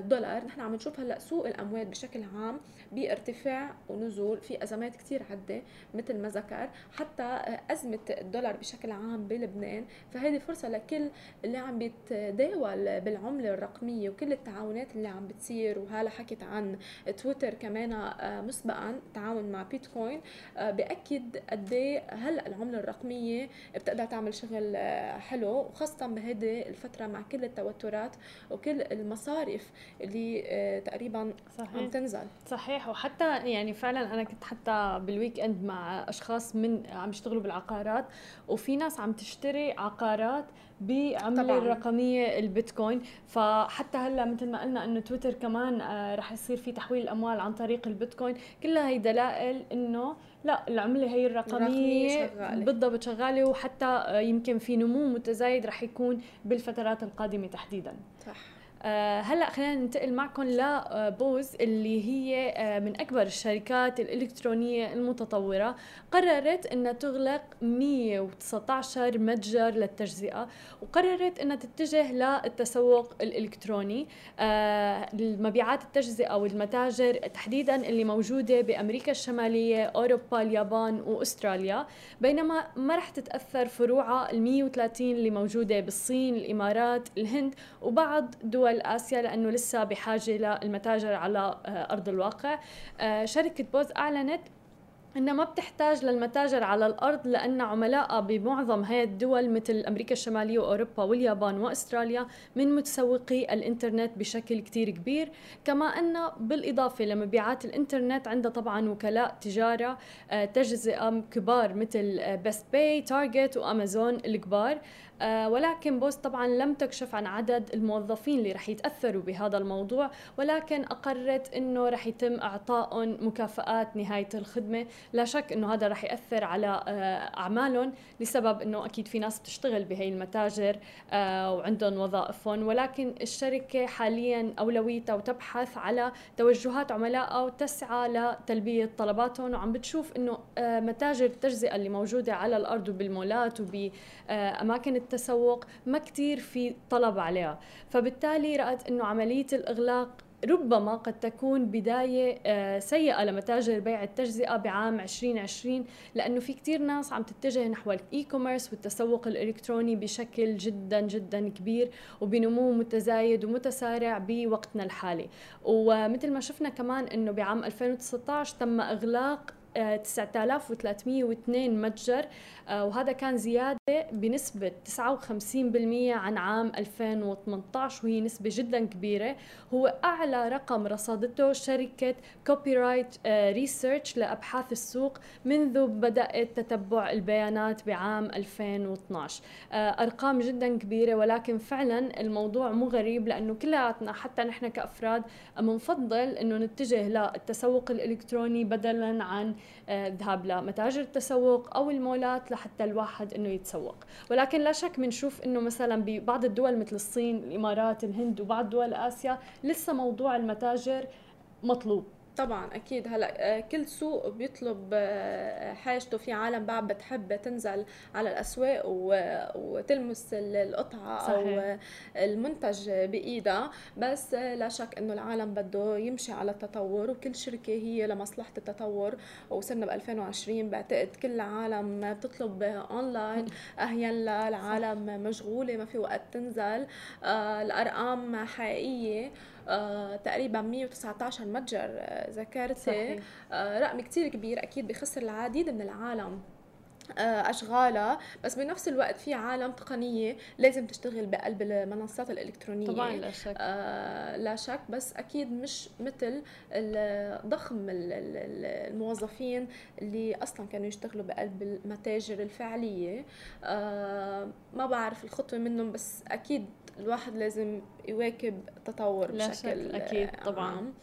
دولار. نحن عم نشوف هلأ سوق الاموال بشكل عام بارتفاع ونزول في أزمات كثير عدة مثل ما ذكر. حتى آه، أزمة الدولار بشكل عام بلبنان فهذه فرصة لكل اللي عم بيتداول بالعملة الرقمية وكل التعاونات اللي عم بتصير. وهلا حكيت عن تويتر كمان آه، مسبقا تعاون مع بيتكوين. بأكد قد إيه هلأ العملة الرقمية بتقدر تعمل شغل حلو وخاصة بهذه الفترة مع كل التوترات وكل المصاري المصارف اللي آه، تقريبا صحيح. عم تنزل. صحيح. وحتى يعني فعلا أنا كنت حتى بالويك إند مع أشخاص من عم يشتغلوا بالعقارات وفي ناس عم تشتري عقارات بعملة الرقمية البيتكوين. فحتى هلأ مثل ما قلنا إنه تويتر كمان آه، رح يصير في تحويل الأموال عن طريق البيتكوين. كلها هي دلائل إنه لا العملة هي الرقمية شغالة. بالضبط شغالة وحتى آه، يمكن في نمو متزايد رح يكون بالفترات القادمة تحديدا. صح. هلأ خلينا ننتقل معكم لبوز اللي هي آه، من أكبر الشركات الإلكترونية المتطورة. قررت إنها تغلق 119 متجر للتجزئة وقررت إنها تتجه للتسوق الإلكتروني. آه، المبيعات التجزئة والمتاجر تحديدا اللي موجودة بأمريكا الشمالية أوروبا اليابان وأستراليا. بينما ما رح تتأثر فروعها ال 130 اللي موجودة بالصين الإمارات الهند وبعض دول دول آسيا لأنه لسه بحاجة للمتاجر على آه، أرض الواقع. آه، شركة بوز أعلنت إنها ما بتحتاج للمتاجر على الأرض لأن عملائها بمعظم هاي الدول مثل أمريكا الشمالية وأوروبا واليابان وأستراليا من متسوقي الإنترنت بشكل كتير كبير. كما أن بالإضافة لمبيعات الإنترنت عندها طبعا وكلاء تجارة آه، تجزئة كبار مثل بيست باي تارجت وأمازون الكبار. ولكن بوست طبعا لم تكشف عن عدد الموظفين اللي رح يتأثروا بهذا الموضوع ولكن أقرت إنه رح يتم اعطائهم مكافآت نهاية الخدمة. لا شك إنه هذا رح يأثر على آه، أعمالهم لسبب إنه أكيد في ناس بتشتغل بهي المتاجر آه، وعندهم وظائفهم. ولكن الشركة حاليا أولويتها وتبحث على توجهات عملائها وتسعى لتلبية طلباتهم وعم بتشوف إنه متاجر التجزئة اللي موجودة على الأرض وبالمولات وبأماكن التسوق ما كتير في طلب عليها. فبالتالي رأت أنه عملية الإغلاق ربما قد تكون بداية آه، سيئة لمتاجر بيع التجزئة بعام 2020 لأنه في كتير ناس عم تتجه نحو الإي كوميرس والتسوق الإلكتروني بشكل جدا جدا كبير وبنمو متزايد ومتسارع بوقتنا الحالي. ومثل ما شفنا كمان أنه بعام 2019 تم إغلاق 9302 متجر آه، وهذا كان زيادة بنسبة 59% عن عام 2018 وهي نسبة جدا كبيرة. هو أعلى رقم رصدته شركة كوبي رايت ريسيرش لأبحاث السوق منذ بدأت تتبع البيانات بعام 2012 آه، أرقام جدا كبيرة ولكن فعلا الموضوع مو غريب لأنه كلياتنا حتى نحن كأفراد بنفضل أنه نتجه للتسوق الإلكتروني بدلا عن الذهاب آه، لمتاجر التسوق أو المولات لحتى الواحد إنه يتسوق. ولكن لا شك بنشوف إنه مثلا ببعض الدول مثل الصين الإمارات الهند وبعض دول آسيا لسه موضوع المتاجر مطلوب. طبعا أكيد. هلأ آه، كل سوق بيطلب آه، حاجته. في عالم بعد بتحب تنزل على الأسواق وتلمس القطعة صحيح. أو المنتج بإيدها. بس لا شك إنه العالم بده يمشي على التطور وكل شركة هي لمصلحة التطور. وصرنا ب 2020 بعتقد كل العالم بتطلب اونلاين [laughs] اهين العالم مشغولة ما في وقت تنزل. آه، الأرقام حقيقية. آه تقريبا 119 متجر آه ذكرتي آه رقم كتير كبير أكيد بخسر العديد من العالم. اشغالها بس بنفس الوقت في عالم تقنية لازم تشتغل بقلب المنصات الإلكترونية. طبعا لا شك. آه لا شك. بس أكيد مش مثل ضخم الموظفين اللي أصلا كانوا يشتغلوا بقلب المتاجر الفعلية. آه ما بعرف الخطوة منهم بس أكيد الواحد لازم يواكب تطور لا بشكل شك أكيد طبعا عام.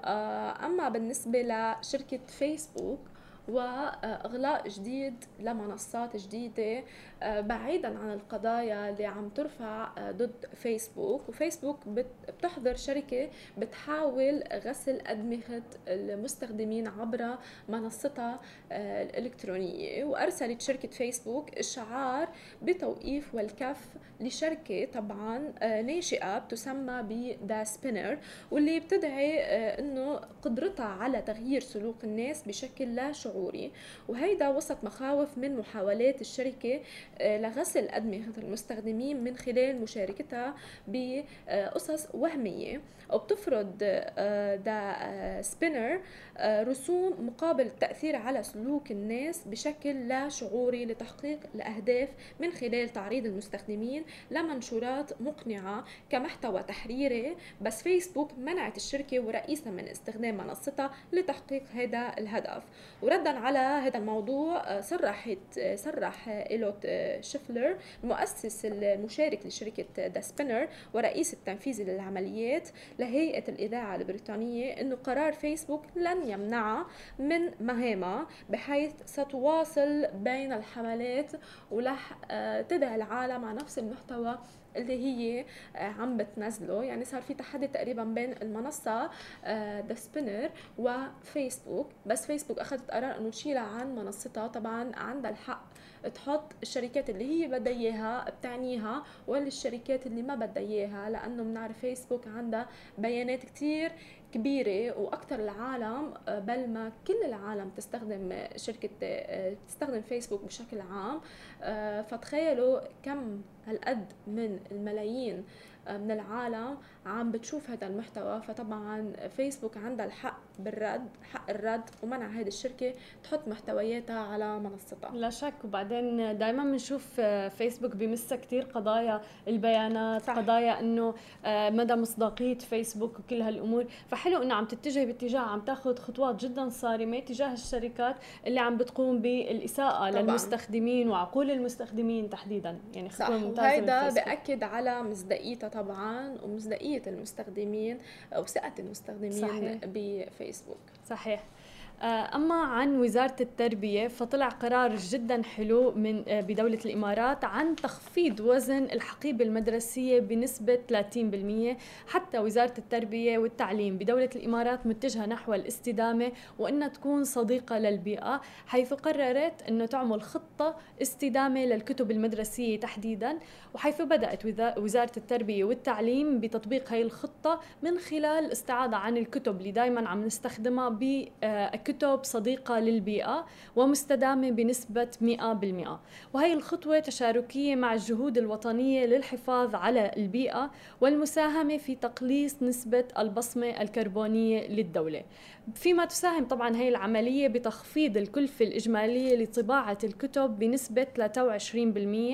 آه أما بالنسبة لشركة فيسبوك وإغلاق جديد لمنصات جديدة بعيدا عن القضايا اللي عم ترفع آه، ضد فيسبوك. وفيسبوك بتحضر شركة بتحاول غسل أدمغة المستخدمين عبر منصتها آه، الإلكترونية. وأرسلت شركة فيسبوك إشعار بتوقيف والكف لشركة طبعا ناشئة بتسمى بدا سبينر واللي بتدعي إنه قدرتها على تغيير سلوك الناس بشكل لا شعوري. وهيدا وسط مخاوف من محاولات الشركة آه، لغسل أدمغة المستخدمين من خلال مشاركتها بقصص وهمية. وبتفرض آه، دا آه، سبينر رسوم مقابل التأثير على سلوك الناس بشكل لا شعوري لتحقيق الأهداف من خلال تعريض المستخدمين لمنشورات مقنعة كمحتوى تحريري. بس فيسبوك منعت الشركة ورئيسها من استخدام منصتها لتحقيق هذا الهدف. وردا على هذا الموضوع صرحت صرح إيلوت شيفلر المؤسس المشارك لشركة دا سبينر ورئيس التنفيذي للعمليات لهيئة الإذاعة البريطانية أنه قرار فيسبوك لن يمنعها من مهامها بحيث ستواصل بين الحملات ورح تدعي العالم على نفس المحتوى اللي هي آه، عم بتنزله. يعني صار في تحدي تقريبا بين المنصة ذا آه، سبينر وفيسبوك بس فيسبوك أخذت قرار إنه تشيلها عن منصتها. طبعا عندها الحق تحط الشركات اللي هي بدها إياها بتعنيها ولا الشركات اللي ما بدها إياها لأنه بنعرف فيسبوك عندها بيانات كتير كبيرة وأكثر العالم آه، بل ما كل العالم تستخدم شركة تستخدم فيسبوك بشكل عام فتخيلوا كم هالقد من الملايين آه، من العالم عم بتشوف هذا المحتوى. فطبعا فيسبوك عندها الحق بالرد حق الرد ومنع هذه الشركة تحط محتوياتها على منصتها. لا شك. وبعدين دائما بنشوف آه، فيسبوك بمسها كثير قضايا البيانات صح. قضايا إنه آه، مدى مصداقية فيسبوك وكل هالأمور. فحلو إنه عم تتجه باتجاه عم تاخذ خطوات جدا صارمة تجاه الشركات اللي عم بتقوم بالإساءة طبعا. للمستخدمين وعقول المستخدمين تحديدا. يعني خطوة ممتازة وهيدا بأكد على مصداقيتها طبعا ومصداقية المستخدمين وثقة المستخدمين صحيح. بفيسبوك. صحيح. آه، أما عن وزارة التربية فطلع قرار جدا حلو من آه، بدولة الإمارات عن تخفيض وزن الحقيبه المدرسية بنسبة 30% حتى وزارة التربية والتعليم بدولة الإمارات متجهة نحو الاستدامة وإنها تكون صديقة للبيئة حيث قررت إنه تعمل خطة استدامة للكتب المدرسية تحديدا وحيث بدأت وزارة التربية والتعليم بتطبيق هي الخطة من خلال الاستعاضه عن الكتب اللي دائما عم نستخدمها كتب صديقة للبيئة ومستدامة بنسبة 100% وهي الخطوة تشاركية مع الجهود الوطنية للحفاظ على البيئة والمساهمة في تقليص نسبة البصمة الكربونية للدولة. فيما تساهم طبعا هي العملية بتخفيض الكلفة الإجمالية لطباعة الكتب بنسبة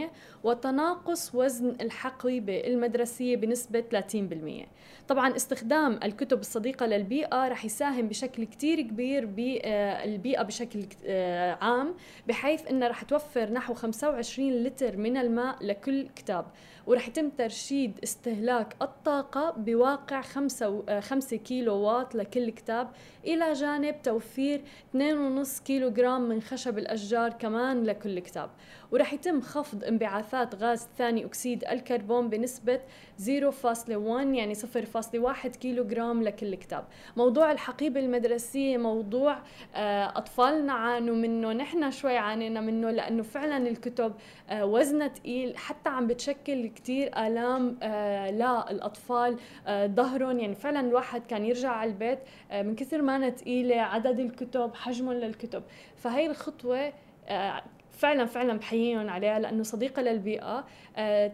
23% وتناقص وزن الحقيبة المدرسية بنسبة 30% طبعا استخدام الكتب الصديقة للبيئة رح يساهم بشكل كتير كبير بالبيئة بشكل آه، عام بحيث إنها رح توفر نحو 25 لتر من الماء لكل كتاب. ورح يتم ترشيد استهلاك الطاقة بواقع 5 5 كيلو واط لكل كتاب إلى جانب توفير 2.5 كيلو جرام من خشب الأشجار كمان لكل كتاب. ورح يتم خفض انبعاثات غاز ثاني أكسيد الكربون بنسبة 0.1 يعني 0.1 كيلو جرام لكل كتاب. موضوع الحقيبة المدرسية موضوع آه، أطفالنا عانوا منه نحن شوي عانينا منه لأنه فعلا الكتب آه، وزنها تقيل حتى عم بتشكل كتير آلام آه، للأطفال ظهرهم. يعني فعلا الواحد كان يرجع على البيت من كثر ما أنا ثقيلة عدد الكتب حجمهم للكتب. فهي الخطوة فعلا فعلا بحييهم عليها لأنه صديقة للبيئة.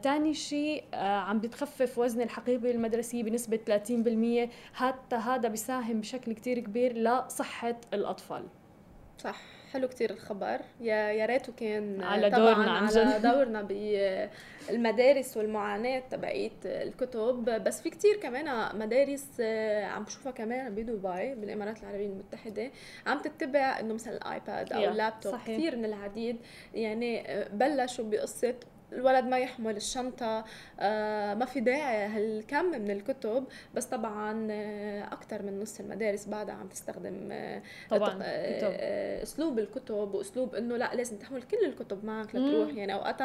ثاني آه شيء آه عم بتخفف وزن الحقيبة المدرسية بنسبة 30% حتى هذا بيساهم بشكل كتير كبير لصحة الأطفال. صح حلو كتير الخبر. يا يا ريته كان على دورنا عن على [laughs] دورنا بالمدارس والمعاناة تبعيت الكتب. بس في كتير كمان مدارس آه، عم بشوفها كمان بدبي بالإمارات العربية المتحدة. عم تتبع إنه مثلا الايباد أو اللابتوب كثير من العديد يعني آه، بلشوا بقصة الولد ما يحمل الشنطة آه ما في داعي هالكم من الكتب بس طبعا آه أكثر من نص المدارس بعدها عم تستخدم آه طبعا أسلوب الكتب وأسلوب إنه لا لازم تحمل كل الكتب معك لتروح. يعني أوقات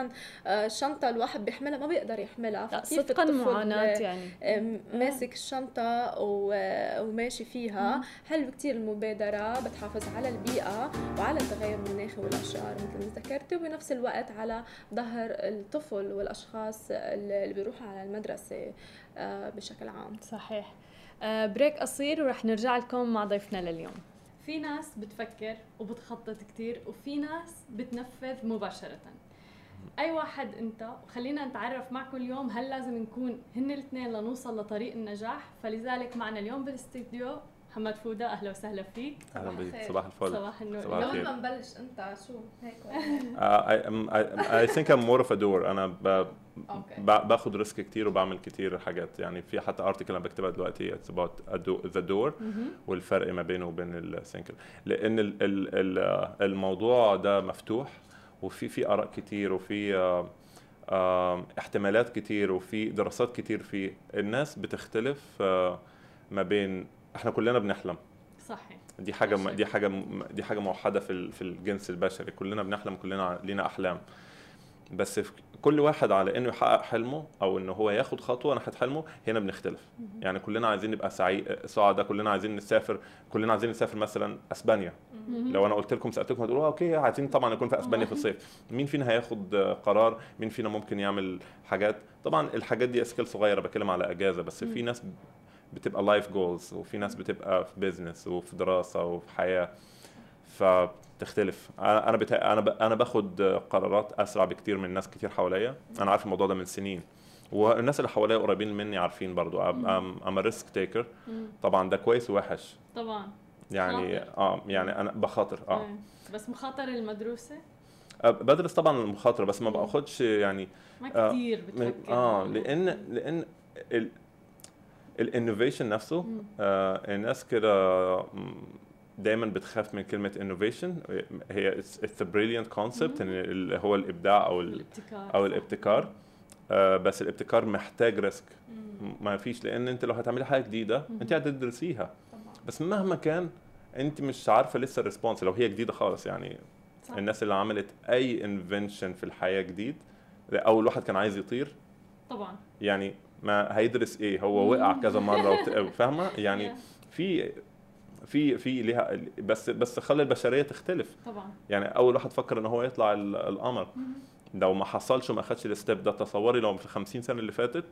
الشنطة الواحد بيحملها ما بيقدر يحملها. فكيف صدقا معاناة يعني. ماسك الشنطة وماشي فيها. حلو كتير المبادرة بتحافظ على البيئة وعلى التغير المناخي والأشجار مثل ما ذكرتي وبنفس الوقت على ظهر الطفل والأشخاص اللي بيروحوا على المدرسة آه، بشكل عام. صحيح. بريك آه، قصير ورح نرجع لكم مع ضيفنا لليوم. في ناس بتفكر وبتخطط كتير وفي ناس بتنفذ مباشرة. أي واحد أنت وخلينا نتعرف معكم اليوم هل لازم نكون هن الاثنين لنوصل لطريق النجاح؟ فلذلك معنا اليوم بالاستديو محمد فودة أهلا وسهلا فيك. أهلا بك صباح الفل. صباح النور. اليوم ما نبلش أنت. شو؟ هيك I think I'm more of a doer أنا ب... باخذ risk كثير وبعمل كثير حاجات. يعني في حتى article أنا بكتبها دلوقتي. it's about the doer والفرق ما بينه وبين ال thinker لأن ال ال الموضوع ده مفتوح وفي في آراء كثير وفي احتمالات كتير وفي دراسات كتير فيه. الناس بتختلف ما بين إحنا كلنا بنحلم. صحيح. دي حاجة صحيح. دي حاجة دي حاجة موحدة في في الجنس البشري. كلنا بنحلم كلنا لينا أحلام. بس في كل واحد على إنه يحقق حلمه أو إنه هو ياخد خطوة ناحية حلمه هنا بنختلف. يعني كلنا عايزين نبقى سعيد سعداء كلنا عايزين نسافر كلنا عايزين نسافر مثلا أسبانيا. لو أنا قلت لكم سألتكم هتقولوا أوكي عايزين طبعا نكون في أسبانيا في الصيف. مين فينا هياخد قرار؟ مين فينا ممكن يعمل حاجات؟ طبعا الحاجات دي scale صغيرة بتكلم على إجازة بس في ناس بتبقى life goals وفي ناس بتبقى في business وفي دراسة وفي حياة فبتختلف. أنا أنا بتا... أنا أنا باخد قرارات أسرع بكتير من ناس كتير حواليا. أنا عارف الموضوع ده من سنين. والناس اللي حواليا قريبين مني عارفين برضو. I'm risk taker طبعا ده كويس ووحش. طبعا. يعني خاطر. آه يعني أنا بخاطر آه. إيه. بس مخاطر المدروسه بدرس طبعا المخاطرة بس ما باخدش يعني ما كتير بتفكر. آه لأن لأن ال innovation نفسه آه الناس كده دايما بتخاف من كلمة innovation هي it's brilliant concept اللي هو الإبداع أو الابتكار. أو الابتكار. آه بس الابتكار محتاج risk ما فيش لأن أنت لو هتعملي حاجة جديدة أنت هتدرسيها. بس مهما كان أنت مش عارفة لسه ال response لو هي جديدة خالص يعني صح. الناس اللي عملت أي invention في الحياة جديد أول واحد كان عايز يطير. طبعا. يعني ما هيدرس إيه هو وقع كذا مرة [laughs] فاهمة؟ يعني. في في في ليها بس بس خلى البشرية تختلف. طبعا. يعني أول واحد فكر إن هو يطلع ال- القمر. لو ما حصلش وما اخدش ال step ده تصوري لو في ال 50 سنة اللي فاتت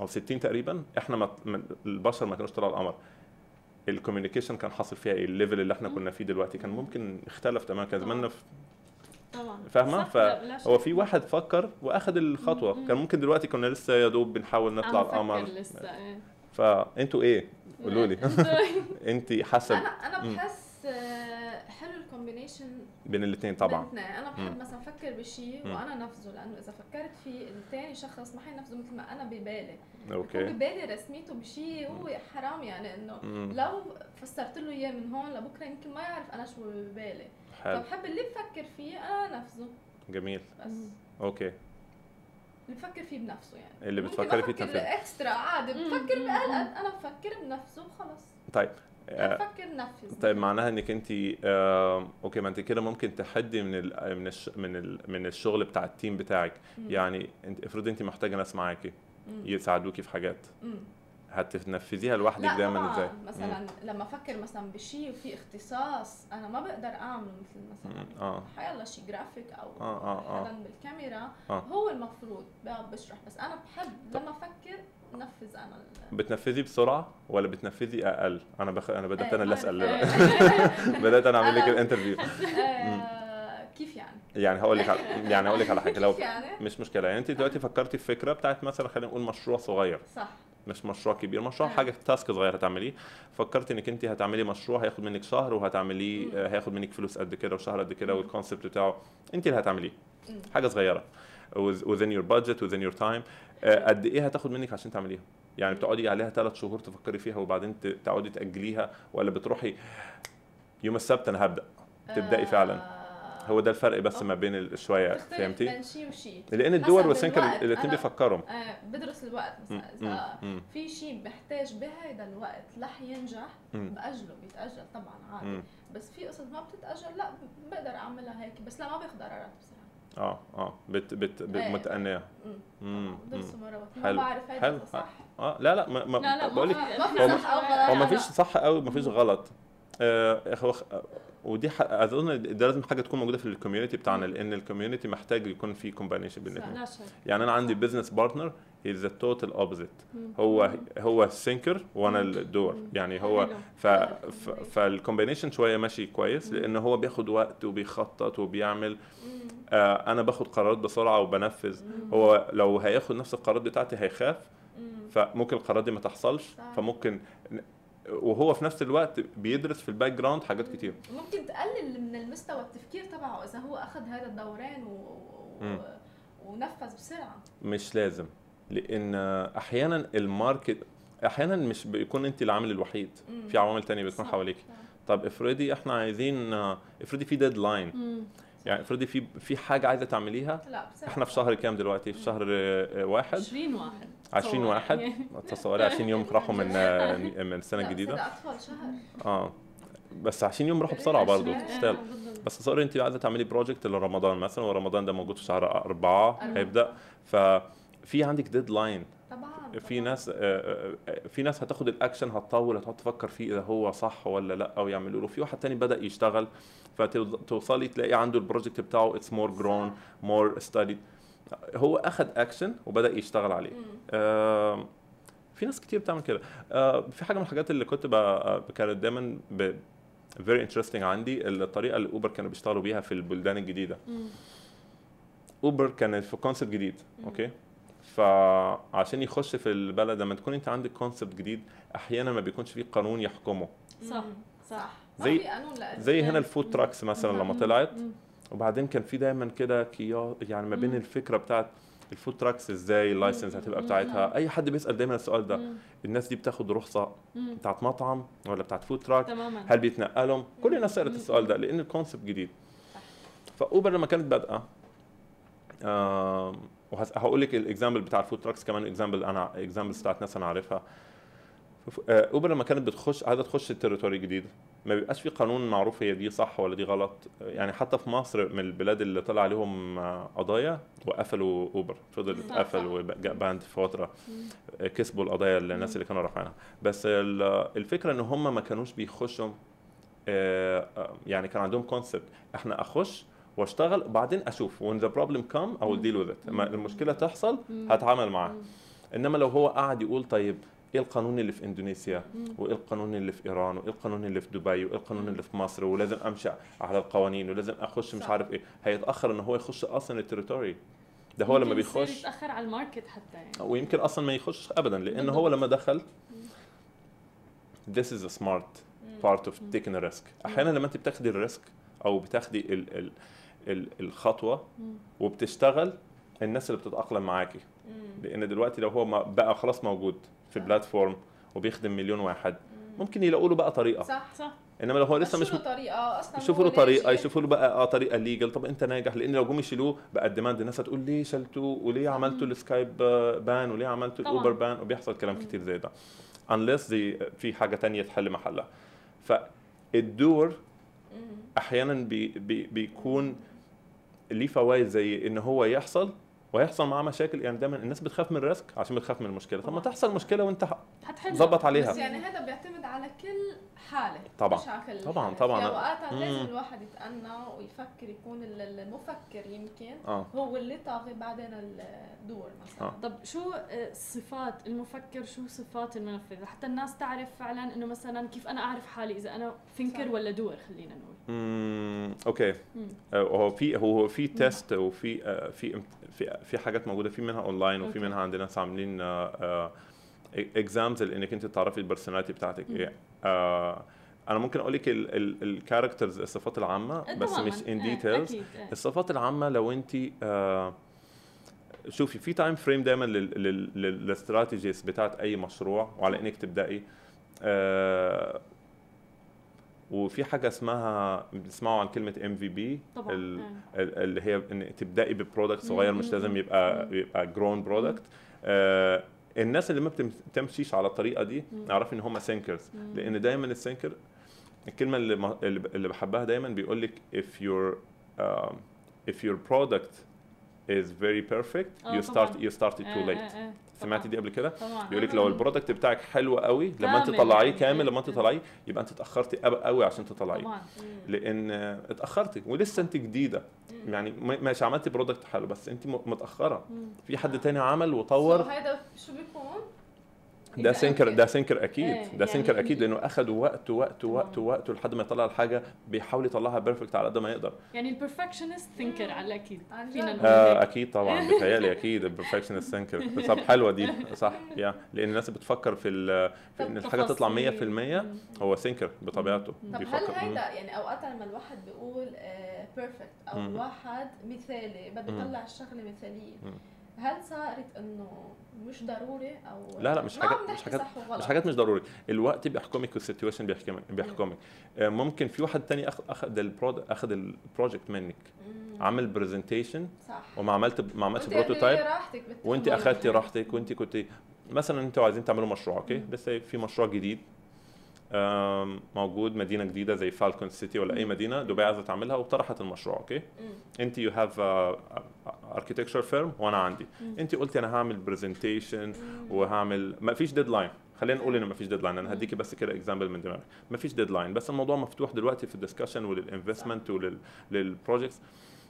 أو 60 تقريبا إحنا ما- البشر ما كانوش طلعوا القمر. ال communication كان حاصل فيها إيه؟ ال level اللي إحنا كنا فيه دلوقتي كان ممكن اختلف تماما. كان زماننا في طبعا. فاهمة؟ فهو. في واحد فكر واخد الخطوة. كان ممكن دلوقتي كنا لسه يا دوب بنحاول نطلع القمر. لسه إيه. فأنتوا إيه؟ قولوا لي انت حسب أنا أنا مم. بحس آه، حلو ال combination بين الاثنين طبعا. أنا بحب. مثلا أفكر بشيء. وأنا نفذه لأنه إذا فكرت فيه الثاني شخص ما حينفذه مثل ما أنا ببالي. okay. ببالي رسميته بشيء هو حرام يعني إنه. لو فسرت له إياه من هون لبكرة يمكن ما يعرف أنا شو ببالي. حلو. فبحب اللي بفكر فيه أنا انفذه جميل. بس. okay. بفكر فيه بنفسه يعني اللي بتفكري فيه تنفذي extra عادي. بفكر. بقلق أنا بفكر بنفسه وخلص طيب آه، بفكر نفذ طيب معناها إنك أنت آه، okay ما أنت كده ممكن تحدي من ال من الش من ال من الشغل بتاع ال team بتاعك مم. يعني أنت افرضي أنت محتاجة ناس معاكي. يساعدوكي في حاجات مم. هتنفذيها لوحدك دايما إزاي مثلا لما أفكر مثلا بشيء وفي اختصاص أنا ما بقدر اعمله مثل مثلا مم. آه حيلا شي جرافيك أو آه، آه، آه. حدا بالكاميرا آه. هو المفروض بقعد بشرح بس أنا بحب لما أفكر نفذ أنا بتنفذي بسرعة ولا بتنفذي أقل أنا بخ... أنا بدأت إيه، أنا اللي. أسأل. [laughs] [laughs] بدأت أنا أعمل لك ال interview [laughs] آه، كيف يعني؟ يعني هقول لك على- يعني هقول لك على حاجة لو يعني؟ مش مشكلة يعني أنت دلوقتي فكرتي في فكرة بتاعت مثلا خلينا نقول مشروع صغير صح مش مشروع كبير مشروع آه. حاجة تاسك صغير هتعمليه. فكرت إنك أنت هتعملي مشروع هياخد منك شهر وهتعمليه. آه، هياخد منك فلوس قد كده وشهر قد كده. والكونسبت بتاعه. أنت اللي هتعمليه. حاجة صغيرة. with- within your budget within your time. آه، قد إيه هتاخد منك عشان تعمليها؟ يعني بتقعدي عليها ثلاث شهور تفكري فيها وبعدين تقعدي تأجليها ولا بتروحي يوم السبت أنا هبدأ؟ تبدأي فعلا. آه، هو ده الفرق بس ما بين شوية فهمتي بين شيء وشيء لأن الدول والسنكر. الاثنين بيفكروا آه، بدرس الوقت مثلا مم، في شيء بحتاج بهيدا الوقت رح ينجح. بأجله بيتأجل طبعا عادي. بس في قصص ما بتتأجل لا بقدر أعملها هيك بس لا ما باخذ قرارات بصراحة آه آه بت بت, بت إيه. متأنية مم. مم، بدرس مم. مرات ما حلو. بعرف. هيدا صح آه لا لا ما, ما لا لا بقول لك ما في صح أو غلط هو ما فيش صح قوي ما فيش غلط ودي ح- أظن ده لازم حاجة تكون موجودة في ال community بتاعنا لأن ال community محتاج يكون في combination بين. الاثنين يعني أنا عندي business partner هي the total opposite مم. هو هو ال thinker وأنا ال doer يعني هو. ف ف فال combination شوية ماشي كويس لأن هو بياخد وقت وبيخطط وبيعمل. آه أنا باخد قرارات بسرعة وبنفذ. هو لو هياخد نفس القرارات بتاعتي هيخاف. مم. فممكن القرارات دي ما تحصلش. فممكن وهو في نفس الوقت بيدرس في ال background حاجات كتير ممكن تقلل من المستوى التفكير تبعه إذا هو اخذ هذا الدورين و... ونفذ بسرعة مش لازم لأن أحيانا ال market أحيانا مش بيكون أنت العامل الوحيد مم. في عوامل تانية بتكون. حواليك. طب افرضي إحنا عايزين افرضي في deadline. يعني افرضي في في حاجة عايزة تعمليها لا إحنا في شهر كام دلوقتي؟ في شهر آه، واحد؟ 20 واحد. 20 تصور واحد. تصوري 20 يوم راحوا من آه، من السنة لا، الجديدة. هذا اطفال شهر. آه. بس 20 يوم راحوا بسرعة برضه آه، بالضبط. بس تصوري انت عايزة تعملي project لرمضان مثلا ورمضان ده موجود في شهر أربعة. هيبدأ. ففي عندك deadline طبعا في. ناس آه، آه، في ناس هتاخد الأكشن هتطول هتقعد تفكر فيه إذا هو صح ولا لأ أو يعملوا له في واحد تاني بدأ يشتغل فتوصلي تلاقي عنده ال project بتاعه it's more grown more study هو اخذ اكشن وبدأ يشتغل عليه. آه، في ناس كتير بتعمل كده آه، في حاجة من الحاجات اللي كنت كانت دايما very interesting عندي الطريقة اللي اوبر كانوا بيشتغلوا بيها في البلدان الجديدة مم. اوبر كانت في concept جديد مم. okay فعشان يخش في البلد لما تكون أنت عندك concept جديد أحيانا ما بيكونش فيه قانون يحكمه صح. صح زي-. زي هنا ال food trucks مثلا لما طلعت. وبعدين كان في دايما كده كيا يعني ما بين. الفكرة بتاعت ال food trucks إزاي ال license هتبقى. بتاعتها أي حد بيسأل دايما السؤال ده. الناس دي بتاخد رخصة. بتاعت مطعم ولا بتاعت food truck تماما هل بيتنقلهم كل الناس سألت. السؤال ده لأن ال concept جديد. فأوبر لما كانت بادئة وهقول لك ال example بتاع ال food trucks كمان example أنا examples بتاعت ناس أنا عارفها. آه، اوبر لما كانت بتخش عايزة تخش ال territory جديد ما بيبقاش في قانون معروف هي دي صح ولا دي غلط. يعني حتى في مصر من البلاد اللي طلع عليهم آه، قضايا وقفلوا اوبر فضل صح، اتقفل. و banned في فترة آه، كسبوا القضايا الناس اللي كانوا رافعينها. بس ال- الفكرة إن هم ما كانوش بيخشوا آه، آه، يعني كان عندهم concept إحنا أخش واشتغل وبعدين أشوف. When the problem come I will deal with it. لما المشكلة تحصل هتعامل معاها إنما لو هو قاعد يقول طيب إيه القانون اللي في إندونيسيا؟ وإيه القانون اللي في إيران؟ وإيه القانون اللي في دبي؟ وإيه القانون اللي في مصر؟ ولازم أمشي على القوانين ولازم أخش مش. عارف إيه. هيتأخر إن هو يخش أصلا ال territory. ده هو لما بيخش. يتأخر على ال market حتى يعني. ويمكن أصلا ما يخش ابدا لأن هو لما دخل this is a smart part of taking a risk. أحيانا لما أنت بتاخدي ال risk أو بتاخدي ال ال الخطوة وبتشتغل الناس اللي بتتأقلم معاكي. لأن دلوقتي لو هو بقى خلاص موجود في platform وبيخدم مليون واحد ممكن يلاقوا له بقى طريقة. صح صح. إنما لو هو لسه مش طريقة أصلا يشوفوا له طريقة. يشوفوا له بقى آه طريقة legal طب أنت ناجح؟ لأن لو جم يشيلوه بقى ال demand الناس هتقول ليه شلتوه؟ وليه عملتوا ال Skype ban وليه عملتوا. ال Uber ban وبيحصل كلام كتير زي ده. unless زي في حاجة تانية تحل محلها. فال doer مم. أحيانا بي بي بيكون ليه فوائد زي إن هو يحصل ويحصل معاه مشاكل يعني دايما الناس بتخاف من ال risk عشان بتخاف من المشكلة طب ما. تحصل مشكلة وانت حتحل ظبط عليها بس يعني هذا بيعتمد على كل حالة طبعاً. مش على كل طبعاً، حالة. طبعاً. في أوقات. لازم الواحد يتأنى ويفكر يكون ال- المفكر يمكن آه هو اللي طاغي بعدين ال doer مثلا آه. طب شو آه، صفات المفكر شو صفات المنفذ حتى الناس تعرف فعلا إنه مثلا كيف أنا أعرف حالي إذا أنا thinker صح. ولا doer خلينا نقول امم okay. آه، هو في هو في test وفي آه، في في في حاجات موجودة في منها اونلاين وفي. منها عندنا ناس عاملين exams انك انت تعرفي ال personality بتاعتك إيه آه، أنا ممكن أقول لك ال characters الصفات العامة آه، بس. مش ان آه، details آه. الصفات العامة لو انت آه، شوفي في time frame دايما لل strategies بتاعت أي مشروع وعلى إنك تبدأي آه، وفي حاجة اسمها بتسمعوا عن كلمة MVP اللي هي إن تبدأي ب product صغير مش. لازم يبقى. يبقى grown product آه الناس اللي ما بتم- بتمشيش على الطريقة دي. اعرفي إن هم thinkers. لأن دايما ال thinker الكلمة اللي اللي بحبها دايما بيقول لك if your um, if your product is very perfect آه، you start you started too late آه، آه. سمعتي دي قبل كده؟ بيقول لك لو ال product بتاعك حلو قوي لما انت يعني. كامل. لما انت. تطلعيه يبقى انت اتأخرتي قوي- عشان تطلعيه. لأن اتاخرتي ولسه انت جديدة. يعني ماشي عملتي product حلو بس انت متأخرة. في حد تاني عمل وطور؟ هيدا شو بيكون؟ ده thinker ده thinker أكيد إيه، ده يعني thinker أكيد لأنه اخذ وقت وقت وقت تمام. وقت لحد ما يطلع الحاجة بيحاول يطلعها perfect على قد ما يقدر يعني ال perfectionist thinker على الاكيد فينا. نقول آه هيك. أكيد طبعا [laughs] بتهيألي أكيد ال perfectionist thinker طب حلوة دي صح [laughs] يا لأن الناس بتفكر في ال- في إن الحاجة تطلع 100% مم. هو thinker بطبيعته طب هل. هيدا يعني أوقات لما الواحد بيقول perfect أو مم. الواحد مثالي بده. يطلع الشغلة مثالية. هل صارت إنه مش ضروري أو لا لا مش حاجات مش حاجات مش حاجات مش ضروري. الوقت بيحكمك وال situation بيحكمك بيحكمك. آه، ممكن في واحد تاني اخذ اخذ اخذ ال project منك. عمل presentation صح. وما عملت ما قد prototype. وانت اخذتي راحتك وانت كنت مثلا أنتوا عايزين تعملوا مشروع okay. لسه في مشروع جديد. موجود مدينة جديدة زي فالكون سيتي ولا أي مدينة دبي عايزة تعملها وطرحت المشروع okay. أنت you have architecture firm وأنا عندي. أنت قلتي أنا هعمل presentation. وهعمل ما فيش deadline خلينا نقول ان ما فيش deadline أنا هديكي بس كده example من دماغي ما فيش deadline بس الموضوع مفتوح دلوقتي في ال discussion ولل investment ولل projects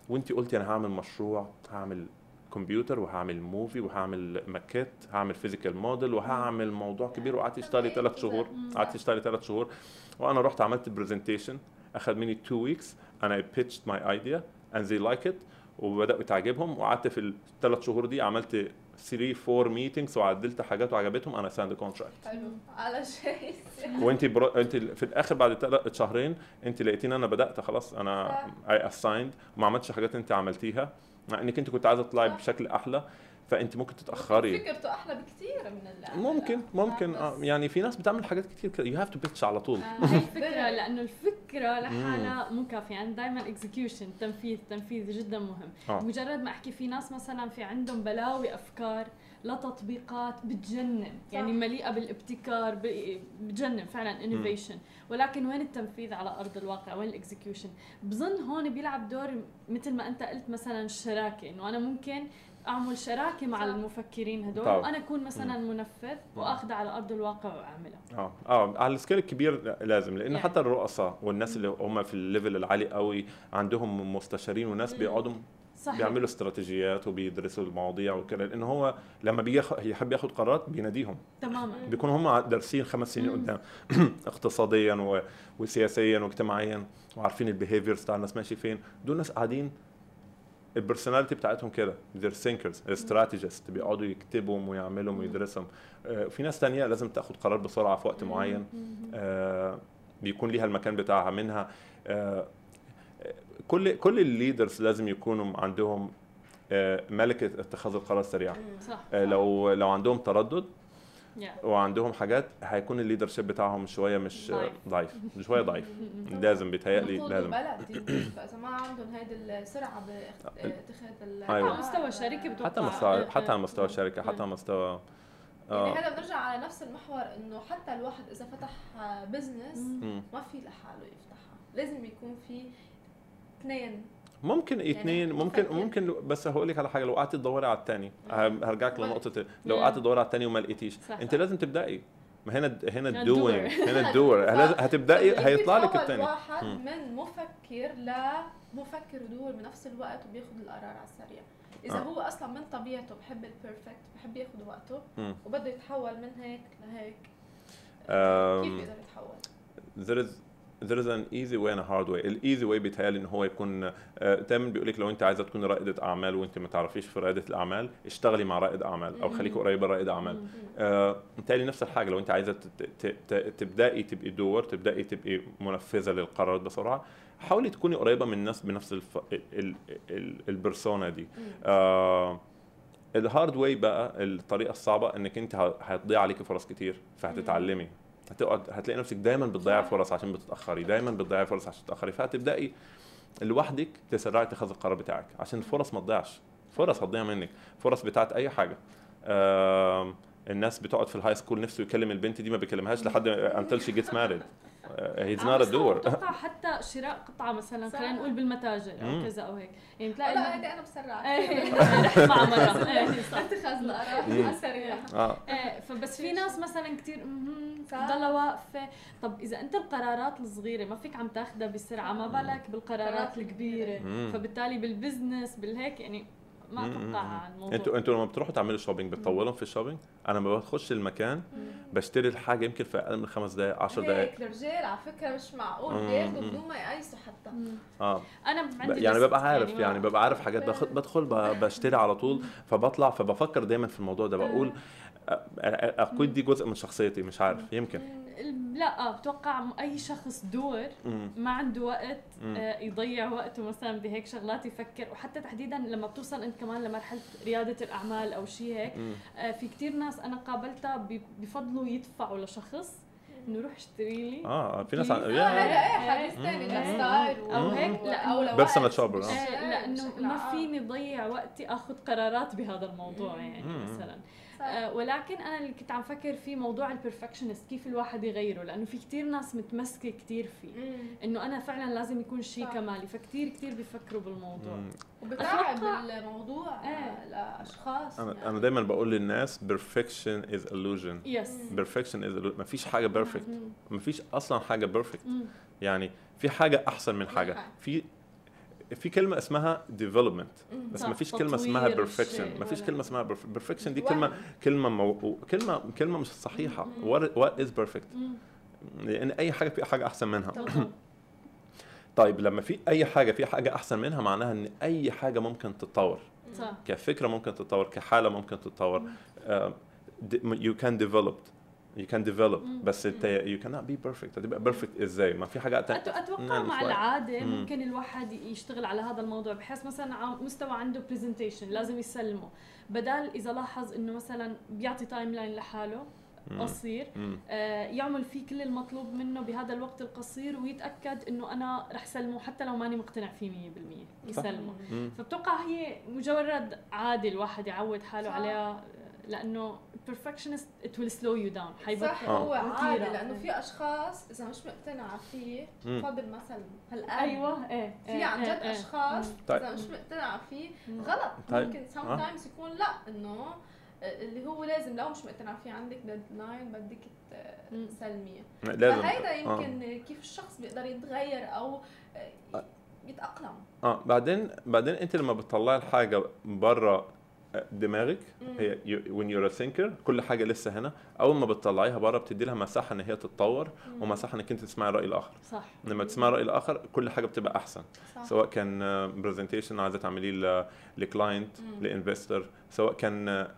وأنت قلتي أنا هعمل مشروع هعمل كمبيوتر وهعمل movie وهعمل ماكيت هعمل physical model وهعمل موضوع كبير وقعدت اشتغلي ثلاث شهور. قعدت اشتغلي ثلاث شهور. وأنا رحت عملت presentation أخذ مني 2 weeks أنا pitched my idea and they like it. وبدأوا تعجبهم. وقعدت في الثلاث شهور دي عملت 3 4 meetings وعدلت حاجات وعجبتهم. أنا signed contract حلو. على شيء. وانت برو... انت في الآخر بعد ثلاث شهرين انت لقيتيني أنا بدأت. خلاص أنا. I signed وما عملتش حاجات انت عملتيها. مع إنك أنت كنت عايزة تطلعي. بشكل أحلى فأنت ممكن تتأخري. فكرته أحلى بكثير من اللي ممكن ممكن آه يعني في ناس بتعمل حاجات كتير كده. you have to pitch على طول. هي [laughs] الفكرة لأنه الفكرة لحالها مو كافية. يعني دائما execution تنفيذ تنفيذ جدا مهم. آه. مجرد ما أحكي في ناس مثلا في عندهم بلاوي أفكار لتطبيقات بتجنن. يعني مليئة بالابتكار ب- بتجنن فعلا innovation ولكن وين التنفيذ على أرض الواقع؟ وين ال execution بظن هون بيلعب دور مثل ما أنت قلت مثلا الشراكة. إنه أنا ممكن أعمل شراكة مع صح. المفكرين هدول طبعا. وأنا أكون مثلا منفذ واخذها على أرض الواقع وأعملها. آه. آه. على ال scale الكبير لازم لأن يعني. حتى الرؤساء والناس اللي هم في ال level العالي قوي عندهم مستشارين وناس مم. بيقعدوا صحيح. بيعملوا استراتيجيات وبيدرسوا المواضيع وكده لأن هو لما بيجي ياخ- يحب ياخد قرارات بيناديهم. تماما. بيكونوا هم دارسين خمس سنين. قدام [clears throat] اقتصاديا و... وسياسيا واجتماعيا وعارفين ال behaviors بتاع الناس ماشي فين. دول ناس قاعدين ال personality بتاعتهم كده they're thinkers strategist بيقعدوا يكتبهم ويعملهم ويدرسهم آه، في ناس تانية لازم تاخد قرار بسرعة في وقت معين. آه، بيكون ليها المكان بتاعها منها. آه، كل كل ال leaders لازم يكونوا عندهم آه، ملكة اتخاذ القرار السريع. صح. آه، لو لو عندهم تردد Yeah. وعندهم حاجات هيكون ال leadership بتاعهم شوية مش ضعيف. ضعيف. شوية ضعيف. [laughs] لازم بيتهيألي لازم. البلد يمكن، فاذا ما عندهم هيدي السرعة باتخاذ ال أيوة. على مستوى الشركة بتوقع. حتى مستوى آه، حتى على مستوى الشركة حتى. على مستوى يعني هذا بنرجع على نفس المحور إنه حتى الواحد إذا فتح business. ما في لحاله يفتحها. لازم يكون في اثنين ممكن اثنين ممكن مفكر. ممكن لو- بس هقول لك على حاجة لو قعدت تدوري على الثاني هرجعك لنقطة لو مم. قعدت تدوري على الثاني وما لقيتيش. انت لازم تبدأي ما هنا هنا ال doing. هنا [laughs] ال doer هتبداي هيطلع لك الثاني واحد. من مفكر لمفكر و doer بنفس الوقت وبياخذ القرار على السريع إذا آه. هو أصلا من طبيعته بحب ال perfect بحب ياخذ وقته. وبده يتحول من هيك لهيك كيف بيقدر يتحول؟ there is there is an easy way and a hard way. الإيزي واي بيتهيألي إن هو يكون آه، دايما بيقول لك لو أنت عايزة تكوني رائدة أعمال وأنت ما تعرفيش في رائدة الأعمال اشتغلي مع رائد أعمال أو خليكي قريبة رائد أعمال. آه، متهيألي نفس الحاجة. لو أنت عايزة تبدأي تبقي دور تبدأي تبقي منفذة للقرارات بسرعة حاولي تكوني قريبة من الناس بنفس الف... ال... ال... ال... البرسونا دي. آه ال hard way بقى الطريقة الصعبة إنك أنت هتضيع عليكي فرص كتير فهتتعلمي. هتقعد هتلاقي نفسك دايما بتضيعي فرص عشان بتتأخري دايما بتضيعي فرص عشان تتأخري. فهتبدأي لوحدك تسرعي اتخاذ القرار بتاعك عشان الفرص ما تضيعش. فرص هتضيع منك. فرص بتاعت أي حاجة. آم، الناس بتقعد في ال high school نفسه يكلم البنت دي ما بيكلمهاش لحد until she gets married. he's not a doer. [laughs] حتى شراء قطعة مثلا. خلينا نقول بالمتاجر أو. كذا أو هيك. يعني لا بتلاقي لا هيدي أنا بسرع رحت مع مره إيه. [laughs] [laughs] صح اتخاذ القرار. مم. على السريع. آه. إيه فبس في ناس مثلا كثير صح. ضلها واقفة. طب إذا أنت القرارات الصغيرة ما فيك عم تاخذها بسرعة ما بالك بالقرارات القرارات الكبيرة. فبالتالي بال business بالهيك يعني ما. أتوقع الموضوع أنتوا أنتوا لما بتروحوا تعملوا shopping بتطولوا في ال shopping أنا لما بخش المكان بشتري الحاجة يمكن في أقل من خمس دقائق 10 دقائق هيك الرجال على فكرة مش معقول. بياخذوا. بدون ما يقيسوا حتى مم. آه أنا عندي يعني ببقى عارف ما- يعني ببقى عارف حاجات بدخل ب- بشتري على طول فبطلع فبفكر دايما في الموضوع ده بقول أ- أ- أكيد دي جزء من شخصيتي مش عارف يمكن. لا آه، بتوقع أي شخص دور. ما عنده وقت. آه، يضيع وقته مثلا بهيك شغلات يفكر. وحتى تحديدا لما بتوصل أنت كمان لمرحلة ريادة الأعمال أو شيء هيك. آه، في كتير ناس أنا قابلتها بفضلوا يدفعوا لشخص إنه روح اشتري لي. آه في ناس عن... آه يا- إيه حديث ثاني أو هيك، لأنه- Personal shopper، آه. آه، لأنه ما فيني ضيع وقتي أخذ قرارات بهذا الموضوع يعني. مثلا. آه، ولكن أنا اللي كنت عم فكر فيه موضوع البرفكشنست كيف الواحد يغيره؟ لأنه في كتير ناس متمسكة كتير فيه. إنه أنا فعلا لازم يكون شيء. كمالي. فكتير كتير بيفكروا بالموضوع. وبتعب الموضوع إيه. لاشخاص أنا يعني. أنا دايما بقول للناس perfection is illusion. يس perfection is illusion. ما فيش حاجة perfect. ما فيش أصلا حاجة perfect. يعني في حاجة أحسن من حاجة. في في كلمة اسمها development. بس ما فيش كلمة اسمها الشيء. ما فيش كلمة اسمها perfection. دي. كلمه كلمة مو... كلمه كلمة مش صحيحة. is perfect مم. لأن أي حاجة في حاجة أحسن منها. [coughs] طيب لما في أي حاجة في حاجة أحسن منها معناها إن أي حاجة ممكن تتطور. كفكرة ممكن تتطور كحالة ممكن تتطور. uh, you can can develop مم. بس انت you cannot be perfect هتبقى perfect إزاي ما في حاجة تانية أتوقع نعم، مع. العادة مم. ممكن الواحد يشتغل على هذا الموضوع بحيث مثلا على مستوى عنده presentation لازم يسلمه بدال إذا لاحظ إنه مثلا بيعطي timeline لحاله مم. قصير. آه، يعمل فيه كل المطلوب منه بهذا الوقت القصير ويتأكد إنه أنا رح سلمه حتى لو ماني مقتنع فيه 100% يسلمه. فبتوقع هي مجرد عادة الواحد يعود حاله. عليها لأنه perfectionist it will slow you down حيبطل صح هو. عادي لأنه في أشخاص إذا مش مقتنعة فيه. فاضل مثلا هالقلب أيوه إيه في عن جد أشخاص طيب. إذا مش مقتنعة فيه مم. غلط طيب. ممكن sometimes يكون لا إنه اللي هو لازم لو مش مقتنعة فيه عندك ديدلاين بدك. تسلميه لازم فهيدا آه. يمكن كيف الشخص بيقدر يتغير أو يتأقلم آه بعدين بعدين أنت لما بتطلعي الحاجة بره دماغك. هي you're a thinker كل حاجة لسه هنا أول ما بتطلعيها بره بتدي لها مساحة إن هي تتطور ومساحة إنك أنت تسمعي الراي الآخر صح لما تسمعي الراي الآخر كل حاجة بتبقى أحسن صح. سواء كان presentation عايزة تعمليه ل client. ل investor سواء كان آه،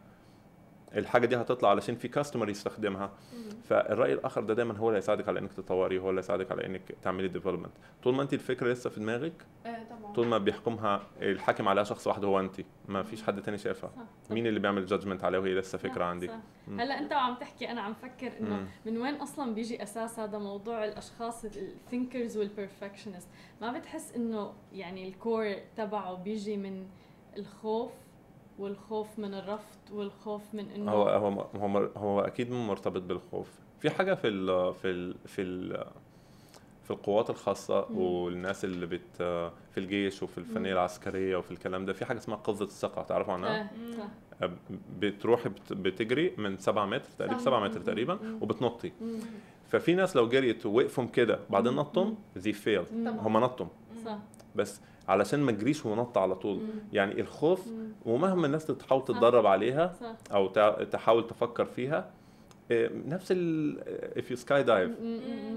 الحاجة دي هتطلع علشان في customer يستخدمها. فالرأي الآخر ده دايما هو اللي هيساعدك على إنك تطوري هو اللي هيساعدك على إنك تعملي development طول ما انت الفكرة لسه في دماغك إيه طبعا طول ما بيحكمها الحاكم عليها شخص واحد هو انت ما فيش حد تاني شايفها مين اللي بيعمل judgment عليها وهي لسه فكرة. مم. هلا أنت وعم تحكي أنا عم فكر إنه. من وين أصلا بيجي أساس هذا موضوع الأشخاص ال thinkers وال perfectionist ما بتحس إنه يعني الكور تبعه بيجي من الخوف والخوف من الرفض والخوف من إنه هو هو هو هو أكيد مو مرتبط بالخوف في حاجة في ال في ال في ال في القوات الخاصة مم. والناس اللي بت في الجيش وفي الفنية مم. العسكرية وفي الكلام ده في حاجة اسمها قفزة الثقة تعرفوا عنها؟ آه،. بتروحي بت- بتجري من 7 متر تقريبا صح. 7 متر. تقريبا. وبتنطي. ففي ناس لو جريت ووقفوا كده بعدين. نطهم زي فيل. هم نطوا صح بس علشان ما تجريش ونط على طول مم. يعني الخوف مم. ومهما الناس تحاول صح. تتدرب عليها صح أو تحاول تفكر فيها إيه، نفس ال if you sky dive.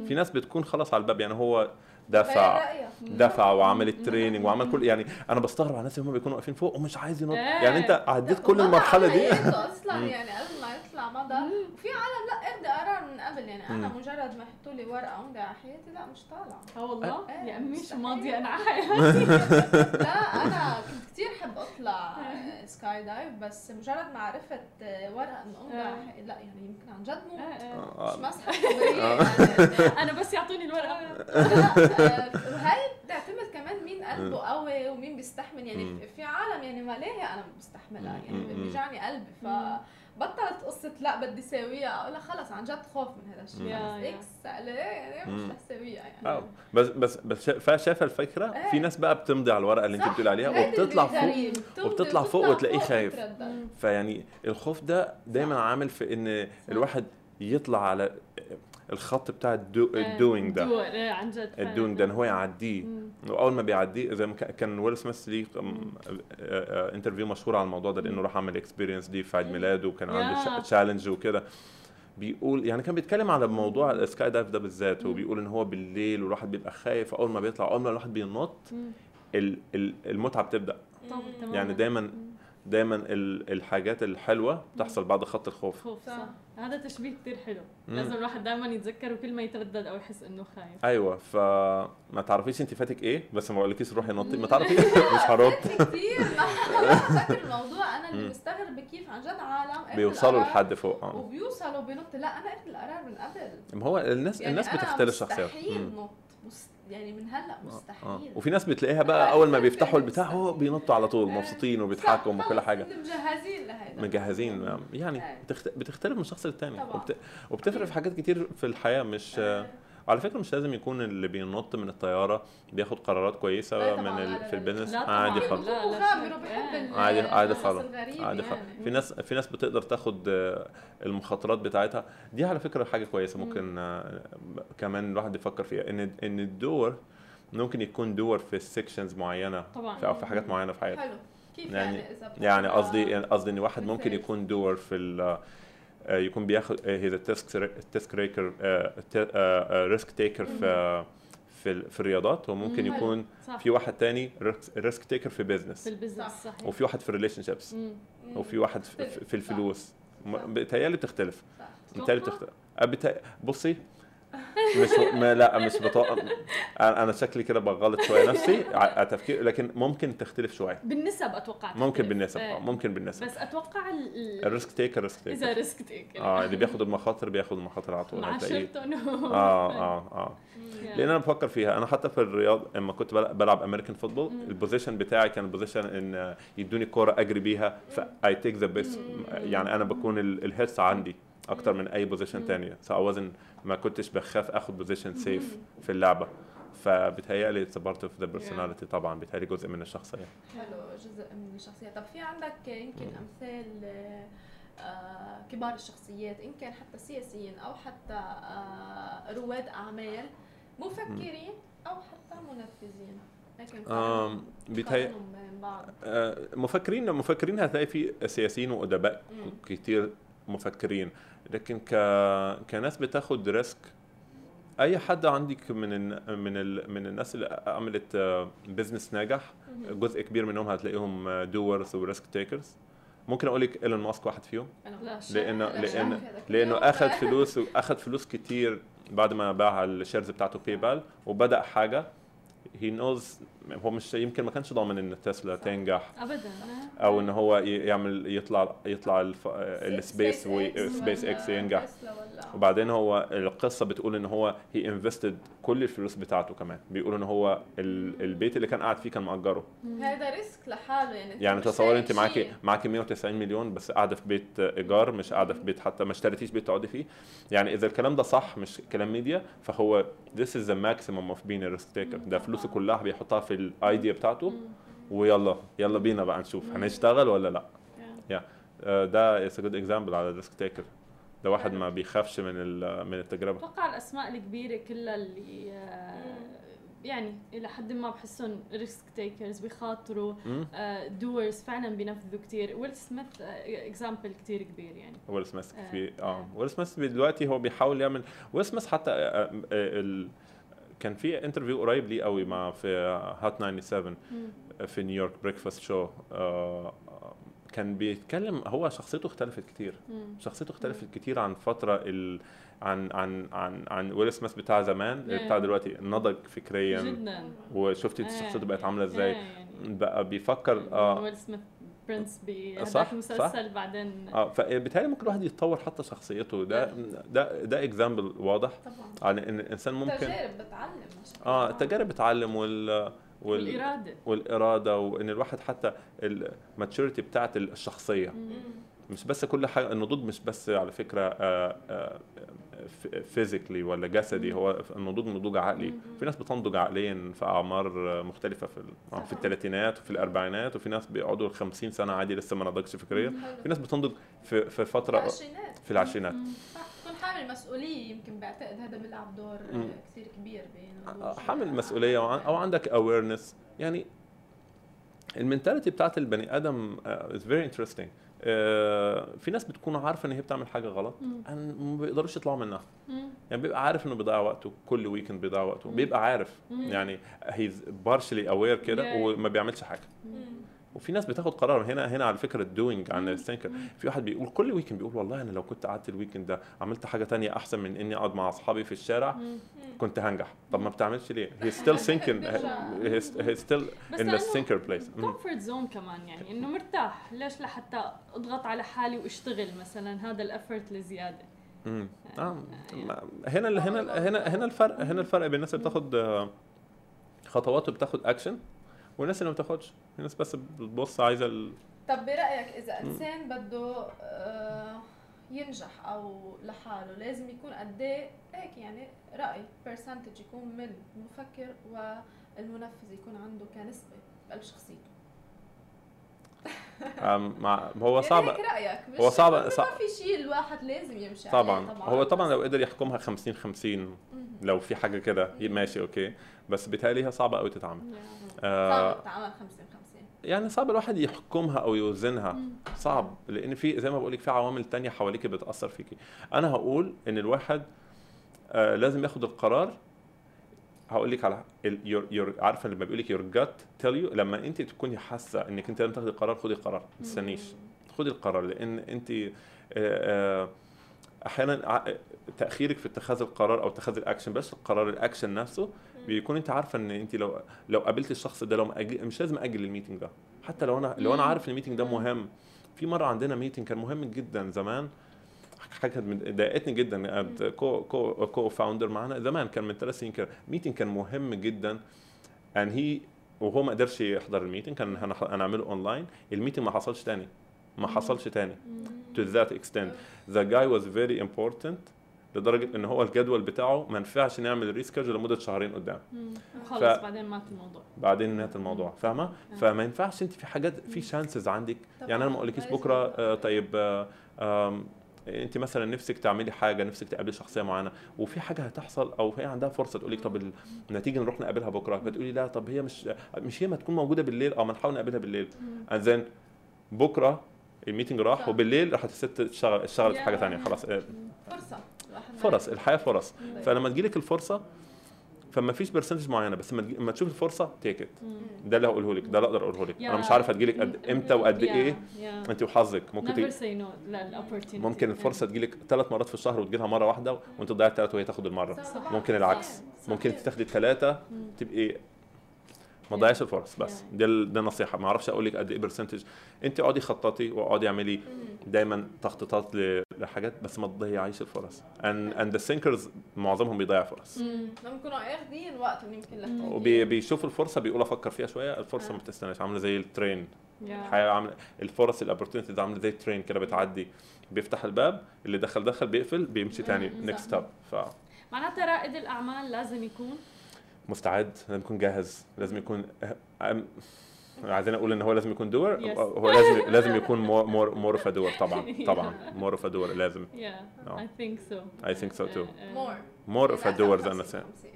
في ناس بتكون خلاص على الباب يعني هو دفع. دفع وعمل. ال training وعمل كل يعني أنا بستغرب على الناس اللي هم بيكونوا واقفين فوق ومش عايز ينط إيه. يعني أنت عديت كل المرحلة دي عمليته أصلا. [laughs] يعني قبل ما يطلع مدى وفي عالم لا قبل يعني أنا مم. مجرد ما يحطوا لي ورقة ومضي على حياتي لا مش طالعة آه والله إيه، يا امي شو. ماضية أنا [laughs] على حياتي لا أنا كنت كثير أحب أطلع سكاي دايف بس مجرد ما عرفت ورقة إنه امضي على حياتي لا يعني يمكن عن جد مو. آه، مش مسحة يعني [laughs] أنا بس يعطوني الورقة لا آه، وهي بتعتمد كمان مين قلبه قوي ومين بيستحمل يعني. في عالم يعني ما ليه أنا بستحملها. يعني. بيجعني قلبي مم. فبطلت قصة لا بدي ساويها أقول لها خلص عن جد خوف من هذا الشيء. إكس مسألة يعني مش. رح ساويها يعني آه. بس بس بس شايفة الفكرة إيه. في ناس بقى بتمضي على الورقة اللي أنت بتقول عليها وبتطلع فوق وبتطلع فوق وتلاقيه خايف. فيعني الخوف ده دايما عامل في إن الواحد يطلع على الخط بتاع ال doing ده إيه، عن جد. ال doing ده إن هو يعديه. وأول ما بيعديه زي ما كان- ويل سميث ليه interview مشهور على الموضوع ده لأنه راح عمل experience دي في عيد مم. ميلاده وكان. عنده challenge وكده بيقول يعني كان بيتكلم على موضوع ال sky dive ده بالذات. وبيقول إن هو بالليل والواحد بيبقى خايف أول ما بيطلع أول ما الواحد بينط المتعة بتبدأ يعني دايما دايما ال- الحاجات الحلوة بتحصل بعد خط الخوف. خوف صح. هذا تشبيه كثير حلو. مم. لازم الواحد دائما يتذكره كل ما يتردد أو يحس إنه خايف. أيوه فما تعرفيش انت فاتك إيه بس ما بقولكيش روحي نطي ما تعرفيش؟ [laughs] مش هرد. كثير ما فاكر الموضوع. أنا اللي مم. مستغربه كيف عن جد عالم بيوصلوا لحد فوق آه. وبيوصلوا بينط لا أنا اخذ القرار من قبل. ما هو الناس يعني الناس بتختلف شخصيات مستحيل. نط. يعني من هلأ آه. مستحيل وفي ناس بتلاقيها بقى أول ما بيفتحوا البتاع هو بينطوا على طول مبسوطين وبيضحكوا وكل حاجة مجهزين لهيدا مجهزين يعني أي. بتخت... بتختلف من شخص للتاني. وبت... وبتفرق في حاجات كتير في الحياة مش آه. على فكرة مش لازم يكون اللي بينط من الطيارة بياخد قرارات كويسة لا طبعاً، من لا، ال... لا، في لا. البيزنس لا عادي. خالص عادي عادي القصص خالص عادي يعني. خالص في ناس في ناس بتقدر تاخد آه، المخاطرات بتاعتها دي على فكرة حاجة كويسة ممكن آه، كمان الواحد يفكر فيها إن إن ال doer ممكن يكون doer في sections معينة طبعا في أو في حاجات معينة في حياتك حلو كيف يعني- يعني يعني قصدي يعني قصدي إن واحد ممكن. يكون doer في ال يكون بياخد هي task task ريكر risk taker في في في الرياضات وممكن مم. يكون صح في واحد تاني risk taker في في business ال business صح. صحيح وفي واحد في relationships. وفي واحد في. في الفلوس. بتهيألي بتختلف. بتهيألي؟ بتختلف أبت... بصي مش ما لا مش بطاقة أنا شكلي كده بغلط شوية نفسي على تفكير لكن ممكن تختلف شوية. بالنسب أتوقع ممكن تختلف. بالنسب إيه. آه. ممكن بالنسب. بس أتوقع ال- ال- ال risk taker risk إذا taker risk taker. آه اللي بياخد المخاطر بياخد المخاطر على طول مع شرطهم آه آه آه. [laughs] لأن أنا بفكر فيها. أنا حتى في الرياض لما كنت بل- بلعب امريكان فوتبول البوزيشن بتاعي كان البوزيشن إن يدوني كورة أجري بيها فاي تيك ذا بيست يعني أنا بكون الهيلث عندي. أكتر من أي بوزيشن تانية. سأوزن ما كنتش بخاف آخد بوزيشن سيف في اللعبة. فبتهيألي اتس بارت اوف ذا بيرسوناليتي طبعا. بيتهيألي جزء من الشخصية. حلو. جزء من الشخصية. طب في عندك يمكن أمثال آه، كبار الشخصيات إن كان حتى سياسيين أو حتى آه، رواد أعمال مفكرين أو حتى منفذين؟ لكن بيتهيأ آه، مفكرين مفكرين هتلاقي في سياسيين وأدباء. كتير مفكرين. لكن ك... كناس بتاخد risk. أي حد عندك من ال... من ال... من الناس اللي عملت business ناجح جزء كبير منهم هتلاقيهم doers و risk takers ممكن أقول لك إيلون ماسك واحد فيهم. لا. لأنه لأنه يوم. اخذ فلوس اخذ فلوس كتير بعد ما باع ال shares بتاعته PayPal وبدأ حاجة. he knows هو مش يمكن ما كانش ضامن إن تسلا تنجح ابدا أو إن هو يعمل يطلع يطلع. ال Space SpaceX ينجح. وبعدين هو القصة بتقول إن هو he invested كل الفلوس بتاعته كمان. بيقولوا إن هو ال... البيت اللي كان قاعد فيه كان مأجره. هذا risk لحاله يعني يعني تصوري أنت معاكي. معاكي 190 مليون بس قاعدة في بيت إيجار مش قاعدة في بيت حتى ما اشتريتيش بيت تقعدي فيه. يعني إذا الكلام ده صح مش كلام ميديا فهو this is the maximum of being a risk taker. ده فلوسه كلها بيحطها في ال idea بتاعته ويلا يلا بينا بقى نشوف هنشتغل ولا لأ. yeah آه، ده is a good example على risk taker. ده واحد ما بيخافش من ال- من التجربة. أتوقع الأسماء الكبيرة كلها اللي آه، يعني إلى حد ما بحسهم risk takers بيخاطروا. doers فعلا بينفذوا كثير ويل سميث example كثير كبير يعني. ويل سميث آه، في آه. آه. ويل سميث دلوقتي هو بيحاول يعمل ويل سميث حتى آه، آه، ال... كان في interview قريب ليه قوي مع في Hot 97 مم. في نيويورك Breakfast Show كان بيتكلم هو شخصيته اختلفت كتير. شخصيته اختلفت كتير عن فترة ال... عن عن عن عن ويل سميث بتاع زمان بتاع آه. دلوقتي نضج فكريا. جدا. وشفتي آه. شخصيته بقت عاملة إزاي. آه، بقى بيفكر آه ويل سميث Prince صح. المسلسل بعدين آه فبالتالي ممكن الواحد يتطور حتى شخصيته. ده ده ده example واضح. طبعا. عن إن الإنسان ممكن تجارب بتعلم مش آه التجارب بتعلم وال وال والإرادة. والإرادة وإن الواحد حتى ال maturity بتاعت الشخصية. مش بس كل حاجة النضوج مش بس على فكرة physically ولا جسدي هو النضوج نضوج عقلي. في ناس بتنضج عقليا في أعمار مختلفة في ال- في الثلاثينات وفي الأربعينات وفي ناس بيقعدوا 50 سنة عادي لسه ما نضجش فكريا. في ناس بتنضج في في فترة في العشرينات. تكون حامل مسؤولية يمكن بعتقد هذا بيلعب دور. كثير كبير بين آه، حامل مسؤولية وعن- أو عندك awareness يعني ال mentality بتاعت البني آدم is very interesting في ناس بتكون عارفة إن هي بتعمل حاجة غلط ما بيقدروش يطلعوا منها. يعني بيبقى عارف إنه بيضيع وقته كل weekend بيضيع وقته بيبقى عارف. يعني he's partially aware كده. وما بيعملش حاجة. وفي ناس بتاخد قرار هنا هنا على فكرة ال doing عن ال thinker في واحد بيقول كل weekend بيقول والله أنا لو كنت قعدت ال weekend ده عملت حاجة تانية أحسن من إني أقعد مع أصحابي في الشارع كنت هنجح. طب ما بتعملش ليه؟ he still thinking. he still in the thinker place comfort zone كمان يعني إنه مرتاح. ليش؟ لحتى أضغط على حالي وأشتغل مثلا. هذا ال effort الزياده امم آه. هنا ال- هنا ال- هنا هنا الفرق هنا الفرق بين الناس اللي بتاخد آه، خطوات وبتاخد اكشن والناس اللي ما بتاخدش. في ناس بس بتبص عايزة ال... طب برأيك إذا إنسان بده آه، ينجح أو لحاله لازم يكون قد إيه هيك يعني رأي percentage يكون من المفكر والمنفذ يكون عنده كنسبة بقلب شخصيته. [laughs] آم، مع هو صعب يعني مش هو صعب- ما صعب- في شيء الواحد لازم يمشي طبعا. عليه هو طبعا لو قدر يحكمها 50 50 لو في حاجة كده ماشي أوكي. بس بيتهيألي هي صعبة قوي تتعمل. آه صعب تعامل 50 50 يعني صعب الواحد يحكمها أو يوزنها. صعب لأن في زي ما بقول لك في عوامل تانية حواليك بتأثر فيكي. أنا هقول إن الواحد آه لازم ياخد القرار. هقول لك على ال- your, your عارفة لما بيقول لك your gut tell you لما انت تكوني حاسة إنك أنت لازم تاخدي القرار خدي القرار ما تستنيش. خدي القرار لأن انت آه، آه، أحيانا ع- تأخيرك في اتخاذ القرار أو اتخاذ الاكشن بس القرار الاكشن نفسه بيكون انت عارفة ان انت لو لو قابلت الشخص ده لو مأجل مش لازم أجل ال meeting ده. حتى لو أنا لو أنا عارف إن ال meeting ده مهم. في مرة عندنا meeting كان مهم جدا زمان. حاجة كانت ضايقتني جدا. co co co-founder معانا زمان كان من ثلاث سنين كده. meeting كان مهم جدا. ان هي وهو ما قدرش يحضر ال meeting كان هنعمله online ال meeting ما حصلش تاني. ما حصلش تاني. to that extent. The guy was very important. لدرجة إن هو الجدول بتاعه ما ينفعش نعمل reschedule لمدة شهرين قدام. وخلص ف- بعدين مات الموضوع. بعدين نهاية الموضوع فاهمة؟ فما ينفعش أنت في حاجات في chances عندك. يعني أنا ما اقولكيش. بكرة آه طيب آه آم، أنت مثلا نفسك تعملي حاجة نفسك تقابلي شخصية معينة وفي حاجة هتحصل أو هي عندها فرصة تقول لك طب ال- ما تيجي نروح نقابلها بكرة فتقولي لا طب هي مش مش هي ما تكون موجودة بالليل أو ما نحاول نقابلها بالليل. then بكرة ال meeting راح. وبالليل راحت الست تشتغل اشتغلت في حاجة. ثانية خلاص. آه، فرصة. فرص الحياة فرص. فلما تجيلك الفرصة فما فيش percentage معينة بس لما تشوف الفرصة take it ده اللي هقوله لك ده اللي أقدر أقوله لك. أنا مش عارف هتجيلك قد إمتى وقد إيه. انت وحظك. ممكن تجي no ممكن الفرصة تجيلك ثلاث مرات في الشهر وتجيلها مرة واحدة وأنت تضيع الثلاث وهي تاخد المرة. صح. ممكن العكس. صح. ممكن تاخدي الثلاثه تبقي ما تضيعيش الفرص بس. Yeah. ده ال- ده نصيحة. ما أعرفش أقول لك قد إيه برسنتج أنت اقعدي خططي واقعدي اعملي دايما تخطيطات لحاجات بس ما تضيعيش الفرص. And and the thinkers معظمهم بيضيع فرص. لما يكونوا اخذين وقتهم يمكن للتفكير وبيشوفوا الفرصة بيقول أفكر فيها شوية الفرصة ما بتستناش. عاملة زي الترين الحياة عامله الفرص ال opportunities عاملة زي ال train كده بتعدي. بيفتح الباب اللي دخل دخل بيقفل بيمشي تاني. Next. Stop معناتها رائد الأعمال لازم يكون فمستعد لازم يكون جاهز لازم يكون عايزين أقول إن هو لازم يكون doer Yes. هو لازم لازم [laughs] يكون more more more of doer طبعا [laughs] طبعا more of doer لازم yeah No. I think so I think so too. Uh, uh, more more of doer than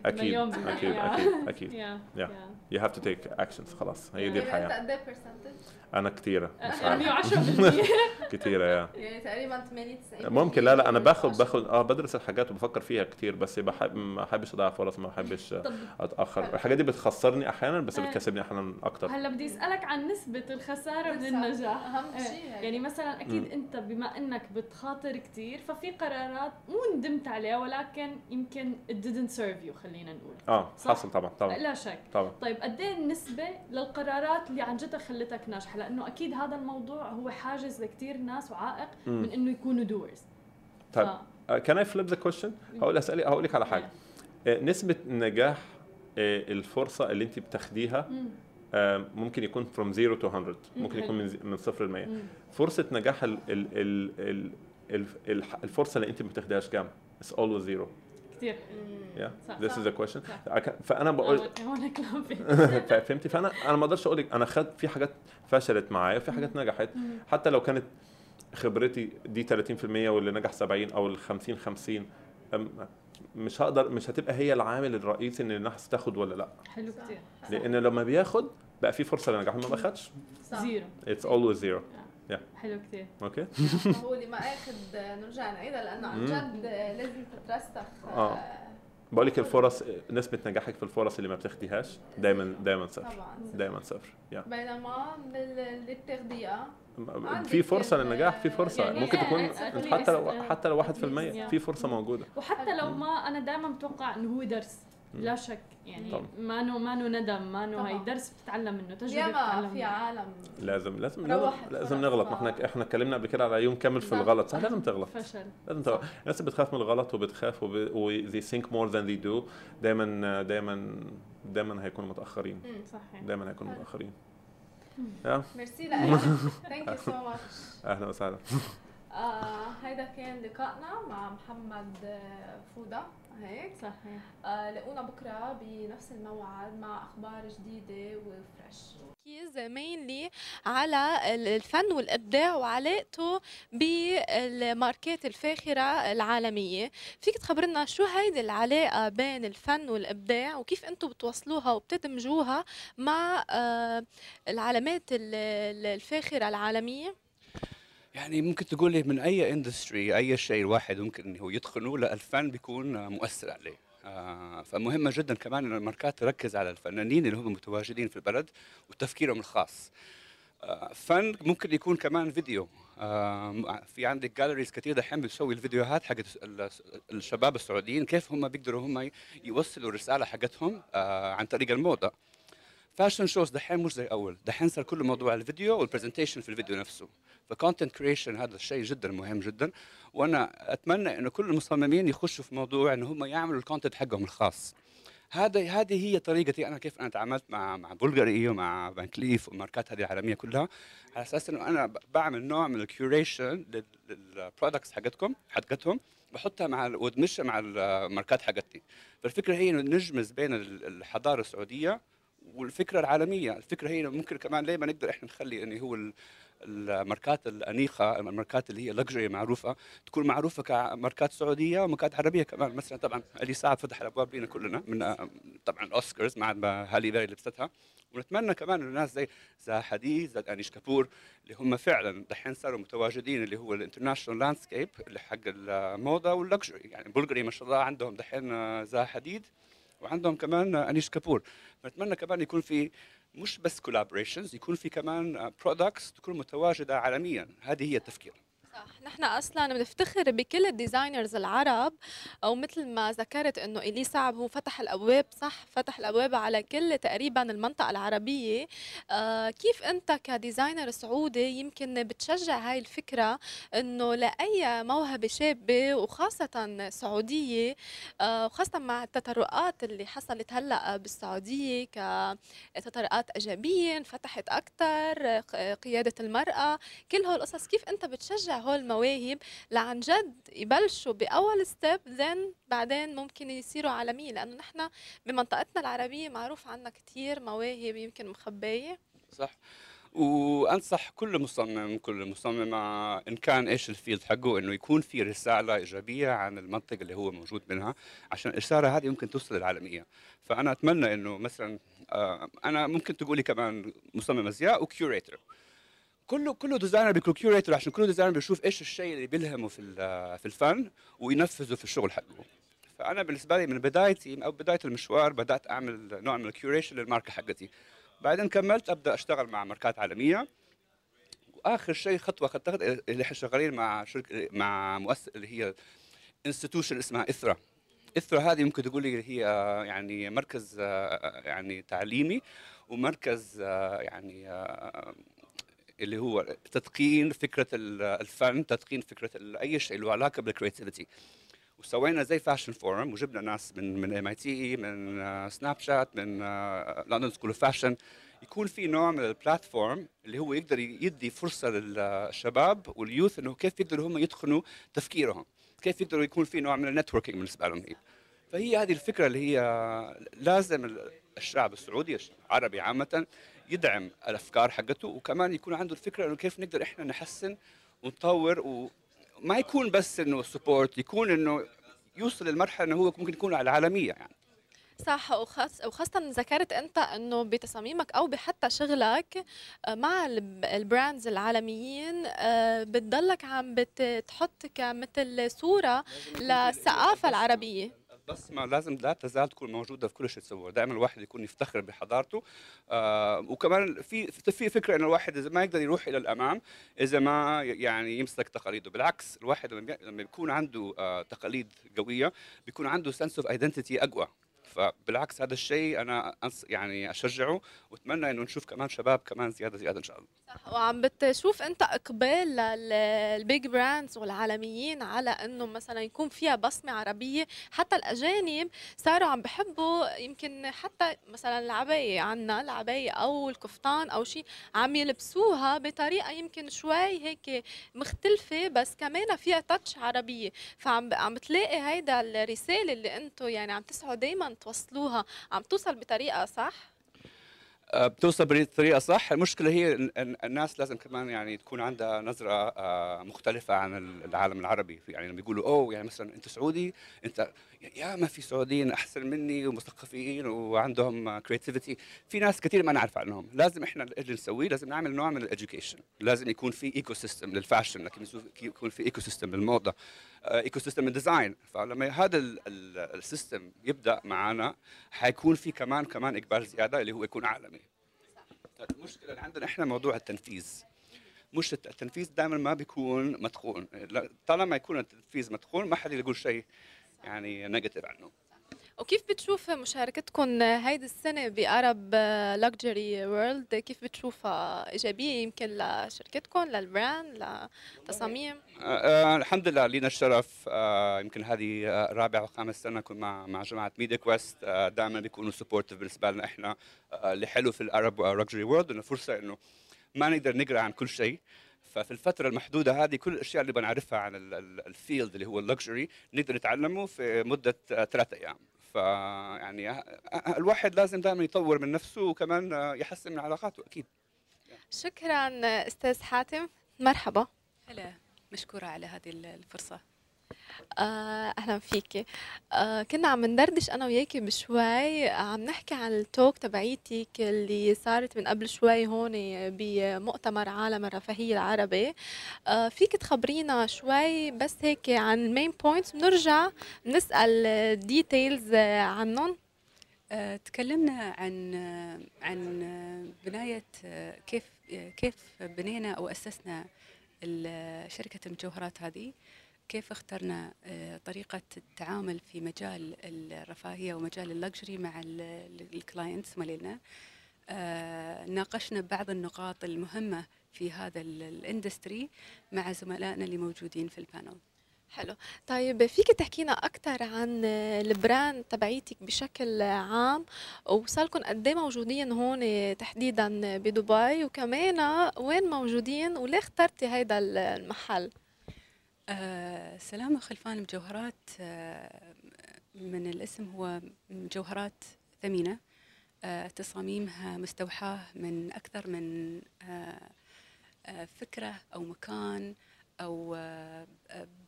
أكيد مليون بالمية. أكيد Yeah. أكيد أكيد yeah Yeah. You have to take actions خلاص. هي دي يعني أنت الحياة قد إيه برسنتج؟ أنا كتيرة. مش عارف 110% كتيرة يا. [laughs] يعني تقريبا 80 90 ممكن. لا لا أنا باخد باخد آه بدرس الحاجات وبفكر فيها كتير بس بحب ما بحبش أضيع فرص ما بحبش أتأخر. الحاجات دي بتخسرني أحيانا بس آه. بتكسبني أحيانا أكتر. هلا بدي أسألك عن نسبة الخسارة من. النجاح. أهم إيه. شيء هيك. يعني مثلا أكيد. أنت بما إنك بتخاطر كثير ففي قرارات مو ندمت عليها ولكن يمكن it didn't serve you خلينا نقول. آه. حصل طبعا طبعا. لا شك. طبعا. طيب قد إيه النسبة للقرارات اللي عن جد خلتك ناجحة؟ لأنه أكيد هذا الموضوع هو حاجز لكثير ناس وعائق مم. من إنه يكونوا doers. طيب. can I flip the question هقول اسالك هقول لك على حاجة. آه، نسبة نجاح آه، الفرصة اللي أنت بتاخديها آه، ممكن يكون from 0 to 100 ممكن. يكون من من صفر ل 100 فرصة نجاح ال ال ال ال ال الح- الفرصة اللي أنت ما بتاخديهاش كام؟ It's always zero. كثير yeah. صح. this is the question. صح. I can- فأنا بقول [laughs] فهمتي؟ فانا أنا ما أقدرش أقول لك أنا خدت في حاجات فشلت معايا وفي حاجات نجحت. حتى لو كانت خبرتي دي 30% واللي نجح 70 أو ال 50 50 أم- مش هقدر مش هتبقى هي العامل الرئيسي إن الناس تاخد ولا لأ. حلو كثير لأن لما بياخد بقى في فرصة للنجاح ما باخدش. zero. It's always zero حلو كثير okay هو اللي ما آخذ نرجع نعيدها لأنه عن مم. جد لازم تترسخ. آه. بقول لك الفرص نسبة نجاحك في الفرص اللي ما بتاخديهاش دايما دايما صفر. طبعا. دايما صفر. يا بينما اللي بتاخديها في فرصة للنجاح في فرصة. يعني ممكن تكون حتى لو حتى لو 1% least, في فرصة موجودة. وحتى لو ما أنا دائما بتوقع إنه هو درس. لا شك يعني طبعا. ما نو ما نو ندم ما نو هي. درس بتتعلم منه تجربة ياما بتتعلم في عالم لازم لازم لازم, لازم نغلط. ما. إحنا إحنا اتكلمنا قبل كده على يوم كامل في بالظبط. الغلط. صح؟ لازم تغلط. فشل. لازم تغلط. الناس اللي بتخاف من الغلط وبتخاف وب... و they think more than they do دايما دايما دايما هيكونوا متأخرين. صحيح. دايما هيكونوا. متأخرين. ميرسي لك thank you so much أهلا وسهلا. هيدا كان لقائنا مع محمد آه، فودا هيك؟ صحيح. آه، لاقونا بكرة بنفس الموعد مع أخبار جديدة و fresh. تركيز mainly على ال- الفن والإبداع وعلاقته بالماركات الفاخرة العالمية. فيك تخبرنا شو هيدي العلاقة بين الفن والإبداع وكيف أنتم بتوصلوها وبتدمجوها مع آه، العلامات ال- ال- الفاخرة العالمية؟ يعني ممكن تقولي من أي industry أي شيء الواحد ممكن هو يتقنه لا الفن بيكون مؤثر عليه. آه، فمهمة جدا كمان إن الماركات تركز على الفنانين اللي هم متواجدين في البلد وتفكيرهم الخاص. آه، فن ممكن يكون كمان فيديو. آه، في عندك galleries كثير دحين بتسوي الفيديوهات حقت ال- الشباب السعوديين كيف هم بيقدروا هم يوصلوا الرساله حقتهم آه، عن طريق الموضة. fashion shows دحين مش زي أول. دحين صار كله موضوع الفيديو وال presentation في الفيديو نفسه. ف content creation هذا الشيء جدا مهم جدا. وأنا أتمنى إنه كل المصممين يخشوا في موضوع إنه هم يعملوا ال content حقهم الخاص. هذا هذه هي طريقتي أنا كيف أنا تعاملت مع مع بلغاري ومع فان كليف والماركات هذه العالمية كلها. على أساس إنه أنا بعمل نوع من ال curation لل products حقتكم حقتهم بحطها مع وادمجها مع الماركات حقتي. فالفكرة هي إنه نمزج بين ال- الحضارة السعودية والفكرة العالمية الفكرة هي ممكن كمان ليه ما نقدر إحنا نخلي إنه هو ال- الماركات الأنيقة الماركات اللي هي luxury معروفة تكون معروفة كماركات سعودية وماركات عربية كمان. مثلا طبعا علي سعد فتح الأبواب لنا كلنا من طبعا الأوسكارز مع هالي بيري لبستها. ونتمنى كمان إنه الناس زي زها حديد زي أنيش كابور اللي هم فعلا دحين صاروا متواجدين اللي هو ال international landscape اللي حق الموضة وال luxury يعني بلغري ما شاء الله عندهم دحين زها حديد وعندهم كمان انيش كابور. فنتمنى كمان يكون في مش بس collaborations يكون في كمان products تكون متواجدة عالميا. هذه هي التفكير. صح. نحن أصلا بنفتخر بكل ال designers العرب أو مثل ما ذكرت إنه إلي صعب هو فتح الأبواب صح؟ فتح الأبواب على كل تقريبا المنطقة العربية. آه كيف أنت كديزاينر سعودي يمكن بتشجع هاي الفكرة إنه لأي موهبة شابة وخاصة سعودية آه وخاصة مع التطرقات اللي حصلت هلأ بالسعودية كتطرقات إيجابية انفتحت أكثر قيادة المرأة كل هول القصص كيف أنت بتشجع هول المواهب عن جد يبلشوا بأول step then بعدين ممكن يصيروا عالميين لأنه نحن بمنطقتنا العربية معروف عنا كثير مواهب يمكن مخبية. صح. وأنصح كل مصمم كل مصممه إن كان إيش ال field حقه إنه يكون في رسالة إيجابية عن المنطقة اللي هو موجود منها عشان الرساله هذه ممكن توصل للعالمية. فأنا أتمنى إنه مثلا آه، أنا ممكن تقولي كمان مصمم أزياء و curator كله كله designer بيكون curator عشان كل designer بيشوف إيش الشيء اللي بيلهمه في في الفن وينفذه في الشغل حقه. فأنا بالنسبة لي من بدايتي أو بداية المشوار بدأت أعمل نوع من ال curation للماركة حقتي. بعدين كملت أبدأ أشتغل مع ماركات عالمية. وآخر شيء خطوة خدتها اللي إحنا شغالين مع شركه مع مؤسسة اللي هي institution اسمها إثرا. إثرا هذه ممكن تقولي هي يعني مركز يعني تعليمي ومركز يعني اللي هو تدقين فكرة ال- الفن تدقين فكرة أي شيء له علاقة بال creativity وسوينا زي fashion forum وجبنا ناس من من MIT من آه، سناب شات من London School of Fashion يكون في نوع من ال platform اللي هو يقدر يدي فرصة للشباب وال youth إنه كيف يقدروا هم يدخلوا تفكيرهم كيف يقدروا يكون في نوع من ال networking بالنسبة لهم هي. فهي هذه الفكرة اللي هي لازم الشعب السعودي العربي عامة يدعم الأفكار حقته وكمان يكون عنده الفكرة إنه كيف نقدر إحنا نحسن ونطور وما يكون بس إنه support يكون إنه يوصل للمرحلة إنه هو ممكن يكون على العالمية يعني. صح وخاص وخاصة ذكرت أنت أنه بتصاميمك أو بحتى شغلك آه، مع الب- ال brands العالميين آه، بتضلك عم بتحط كمثل صورة للثقافة العربية. البصمه لازم لا تزال تكون موجودة في كل شيء تسويه دائما الواحد يكون يفتخر بحضارته. آه وكمان في في فكرة انه الواحد إذا ما يقدر يروح إلى الأمام إذا ما يعني يمسك تقاليده. بالعكس الواحد لما بي- لما يكون عنده آه تقاليد قوية بيكون عنده sense of identity أقوى. فبالعكس هذا الشيء أنا يعني أشجعه وأتمنى إنه نشوف كمان شباب كمان زيادة زيادة إن شاء الله. صح وعم بتشوف أنت إقبال للبيج براندز والعالميين على أنه مثلا يكون فيها بصمة عربية. حتى الأجانب صاروا عم بحبوا يمكن حتى مثلا العباية عنا العباية أو الكفتان أو شيء عم يلبسوها بطريقة يمكن شوي هيك مختلفة بس كمان فيها تاتش عربية. فعم عم بتلاقي هيدا الرسالة اللي أنتم يعني عم تسعوا دايما توصلوها. عم توصل بطريقة صح؟ آه، بتوصل بطريقة صح. المشكلة هي الناس لازم كمان يعني تكون عندها نظرة آه، مختلفة عن العالم العربي. يعني لما يقولوا oh يعني مثلا أنت سعودي أنت يا ما في سعوديين أحسن مني ومثقفين وعندهم creativity في ناس كثير ما نعرف عنهم. لازم إحنا اللي نسويه لازم نعمل نوع من ال education لازم يكون في ecosystem لل fashion لكن يكون في ecosystem للموضة. ecosystem ال design فلما هذا ال- ال- ال system يبدأ معنا حيكون في كمان كمان إقبال زيادة اللي هو يكون عالمي. المشكلة اللي عندنا إحنا موضوع التنفيذ. مش التنفيذ دائما ما بيكون لا- طالما يكون التنفيذ متقون ما حد يقول شيء يعني negative عنه. وكيف بتشوف مشاركتكم هيدي السنة ب Arab Luxury World كيف بتشوفها إيجابية يمكن لشركتكم لل brand لتصاميم آه، آه، الحمد لله لينا الشرف. آه، يمكن هذه رابع وخامس سنة نكون مع مع جماعة Mediaquest آه، دائما بيكونوا supportive بالنسبة لنا إحنا. آه، اللي حلو في ال Arab Luxury World إنه فرصة إنه ما نقدر نقرأ عن كل شيء. ففي الفترة المحدودة هذه كل الأشياء اللي بنعرفها عن ال- ال- ال field اللي هو ال luxury نقدر نتعلمه في مدة آه، ثلاثة أيام. فيعني الواحد لازم دائما يطور من نفسه وكمان يحسن من علاقاته أكيد. شكرا أستاذ حاتم. مرحبا. هلا مشكورة على هذه الفرصة. آه، أهلا فيكي آه، كنا عم ندردش أنا وياكي بشوي عم نحكي عن ال talk تبعيتك اللي صارت من قبل شوي هون بمؤتمر عالم الرفاهية العربي. آه، فيك تخبرينا شوي بس هيك عن المين بوينتس بنرجع نسأل details عنهم. آه، تكلمنا عن آه، عن آه، بناية آه، كيف آه، كيف بنينا أو أسسنا ال- شركة المجوهرات هذه. كيف اخترنا آه، طريقة التعامل في مجال الرفاهية ومجال ال luxury مع ال clients مالنا آه، ناقشنا بعض النقاط المهمة في هذا ال- ال industry مع زملائنا اللي موجودين في ال panel حلو. طيب فيك تحكينا أكثر عن ال brand تبعيتك بشكل عام؟ وصاركم قد إيه موجودين هون تحديدا بدبي؟ وكمان وين موجودين؟ وليه اخترتي هيدا المحل؟ آه سلامة خلفان المجوهرات آه من الاسم هو مجوهرات ثمينة. آه تصاميمها مستوحاة من أكثر من فكرة أو مكان أو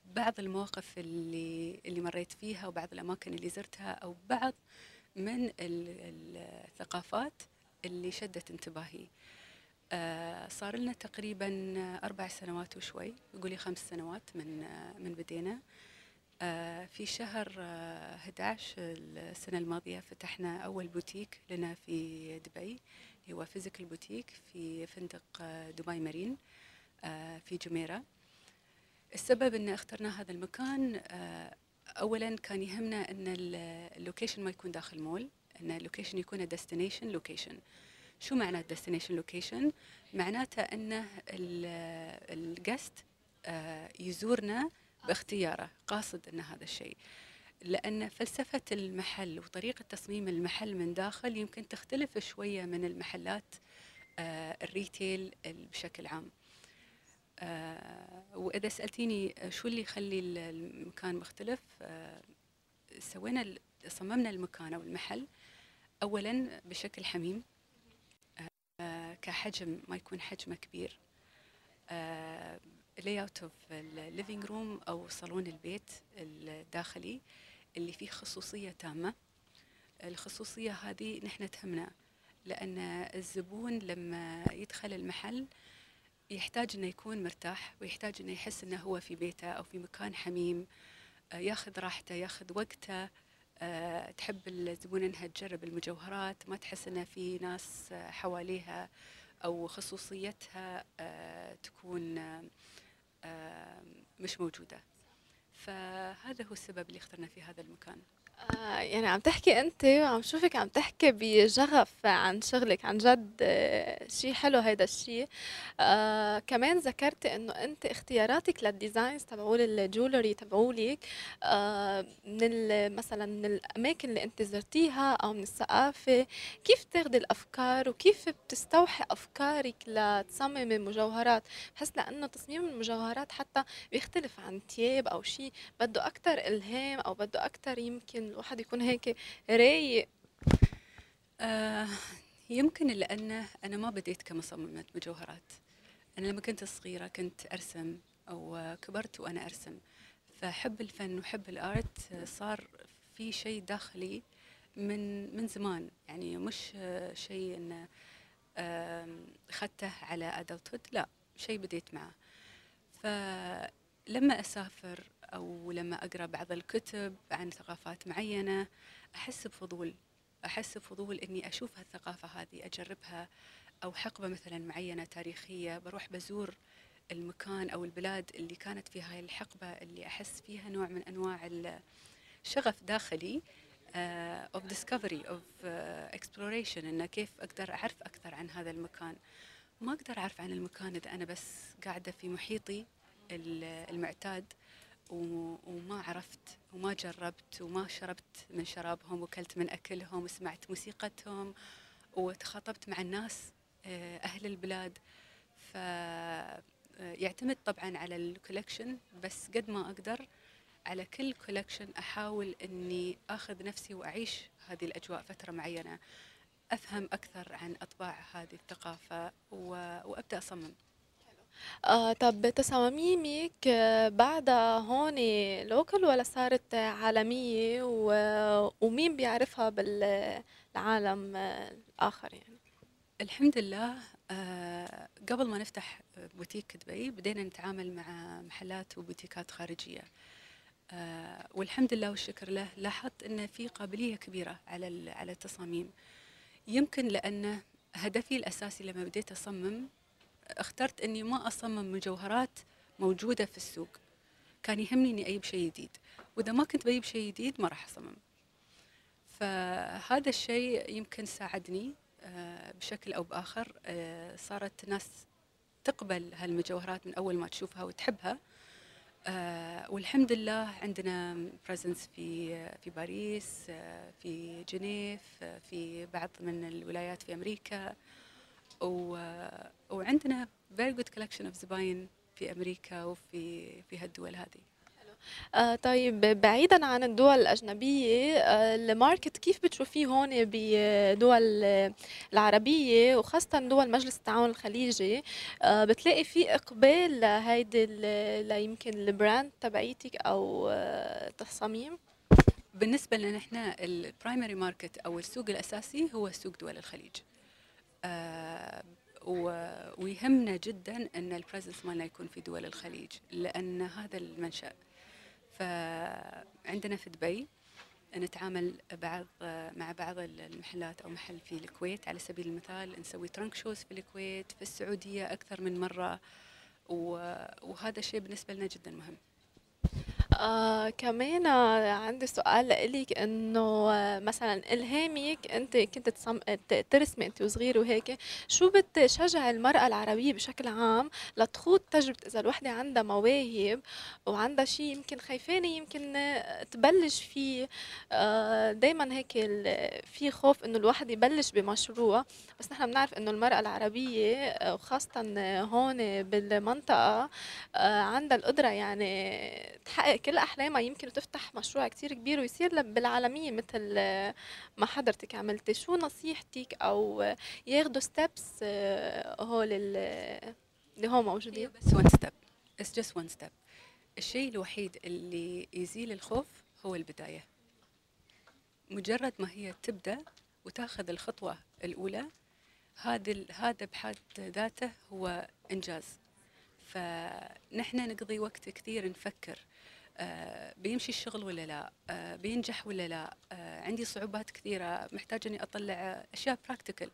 بعض المواقف اللي اللي مريت فيها وبعض الأماكن اللي زرتها أو بعض من ال- ال- الثقافات اللي شدت انتباهي. صار لنا تقريبا أربع سنوات وشوي. يقولي خمس سنوات من آه، من بدينا. آه، في شهر آه، 11 السنة الماضية فتحنا أول بوتيك لنا في دبي هو physical boutique في فندق آه، دبي مارين آه، في جميرة. السبب إن اخترنا هذا المكان آه، اولا كان يهمنا ال- ال location ما يكون داخل مول إن ال location يكون destination location شو معنى destination location معناته ان ال guest يزورنا باختياره قاصد إن هذا الشيء. لأن فلسفة المحل وطريقة تصميم المحل من داخل يمكن تختلف شوية من المحلات آه، ال retail بشكل عام. آه، وإذا سألتيني شو اللي يخلي ال- المكان مختلف؟ آه، سوينا صممنا المكان أو المحل اولا بشكل حميم. آه، كحجم ما يكون حجمه كبير. layout of ال living room أو صالون البيت الداخلي اللي فيه خصوصية تامة. الخصوصية هذه نحن تهمنا لأن الزبون لما يدخل المحل يحتاج إنه يكون مرتاح ويحتاج إنه يحس إنه هو في بيته أو في مكان حميم. آه، ياخذ راحته ياخذ وقته. آه، تحب الزبون إنها تجرب المجوهرات ما تحس انه في ناس حواليها أو خصوصيتها آه، تكون آه، مش موجودة. فهذا هو السبب اللي اخترنا في هذا المكان. آه، يعني عم تحكي أنت وعم شوفك عم تحكي بشغف عن شغلك عن جد آه، شيء حلو هيدا الشيء آه كمان ذكرتي إنه أنت اختياراتك لل designs تبعول ال jewelry تبعولك آه من مثلا من الأماكن اللي أنت زرتيها أو من الثقافة. كيف تاخدي الأفكار وكيف بتستوحي أفكارك لتصممي مجوهرات؟ بحس لأنه تصميم المجوهرات حتى بيختلف عن تياب أو شيء بده أكثر إلهام أو بده أكثر يمكن الواحد يكون هيك رايق. آه يمكن لأنه أنا ما بديت كمصممة مجوهرات. أنا لما كنت صغيرة كنت أرسم أو كبرت وأنا أرسم. فحب الفن وحب الآرت صار في شيء داخلي من من زمان. يعني مش شيء إنه أخذته على أدلتود لا شيء بديت معه. فلما أسافر أو لما أقرأ بعض الكتب عن ثقافات معينة أحس بفضول أحس بفضول إني أشوف هالثقافة هذه أجربها أو حقبة مثلا معينة تاريخية. بروح بزور المكان أو البلاد اللي كانت في هاي الحقبة اللي أحس فيها نوع من أنواع الشغف داخلي اوف ديسكفري اوف exploration انه كيف أقدر أعرف أكثر عن هذا المكان. ما أقدر أعرف عن المكان إذا أنا بس قاعدة في محيطي المعتاد. وما عرفت وما جربت وما شربت من شرابهم وكلت من أكلهم وسمعت موسيقتهم وتخاطبت مع الناس آه، أهل البلاد. ف آه، يعتمد طبعا على ال collection بس قد ما أقدر على كل collection أحاول إني آخذ نفسي وأعيش هذه الأجواء فترة معينة أفهم أكثر عن أطباع هذه الثقافة وأبدأ أصمم. آه طب تصاميمك آه، بعدها هون local ولا صارت عالمية؟ ومين بيعرفها بالعالم الآخر يعني؟ الحمد لله آه قبل ما نفتح بوتيك دبي بدينا نتعامل مع محلات و boutiqueات خارجية. آه والحمد لله والشكر له لاحظت أن في قابلية كبيرة على على التصاميم. يمكن لأن هدفي الأساسي لما بديت أصمم اخترت إني ما أصمم مجوهرات موجودة في السوق. كان يهمني إني أجيب شيء جديد. وإذا ما كنت بجيب شيء جديد ما راح أصمم. فهذا الشيء يمكن ساعدني آه، بشكل أو بآخر آه، صارت ناس تقبل هالمجوهرات من أول ما تشوفها وتحبها. آه، والحمد لله عندنا presence في في باريس في جنيف في بعض من الولايات في أمريكا. و... وعندنا very good collection of زباين في أمريكا وفي في هالدول هذه. آه طيب بعيدا عن الدول الأجنبية آه ال market كيف بتشوفيه هون بدول العربية وخاصة دول مجلس التعاون الخليجي؟ آه بتلاقي في إقبال لهيدي ليمكن ال brand تبعيتك أو آه تصاميم؟ بالنسبة لنا إحنا ال primary market أو السوق الأساسي هو سوق دول الخليج. آه، ويهمنا جدا إن ال presence مالنا يكون في دول الخليج لأن هذا المنشأ. فعندنا في دبي نتعامل بعض مع بعض المحلات أو محل في الكويت على سبيل المثال نسوي trunk shows في الكويت في السعودية أكثر من مرة وهذا الشيء بالنسبة لنا جدا مهم. آه كمان عندي سؤال لإلك إنه مثلا إلهامك أنت كنت تصم... ترسمي أنت وصغيرة وهيك شو بتشجع المرأة العربية بشكل عام لتخوض تجربة إذا الوحدة عندها مواهب وعندها شيء يمكن خايفانة يمكن تبلش فيه؟ آه دايما هيك في خوف إنه الواحد يبلش بمشروع. بس نحن بنعرف إنه المرأة العربية وخاصة هون بالمنطقة آه، عندها القدرة يعني تحقق كل أحلامها يمكن تفتح مشروع كتير كبير ويصير بالعالمية مثل ما حضرتك عملتي. شو نصيحتك أو ياخذوا steps آه، هول اللي هو موجودين؟ بس One step, it's just one step الشيء الوحيد اللي يزيل الخوف هو البداية. مجرد ما هي تبدأ وتاخذ الخطوة الأولى هذا هذا بحد ذاته هو إنجاز. فنحن نقضي وقت كثير نفكر آه، بيمشي الشغل ولا لا؟ آه، بينجح ولا لا؟ آه، عندي صعوبات كثيرة محتاجة أني أطلع أشياء practical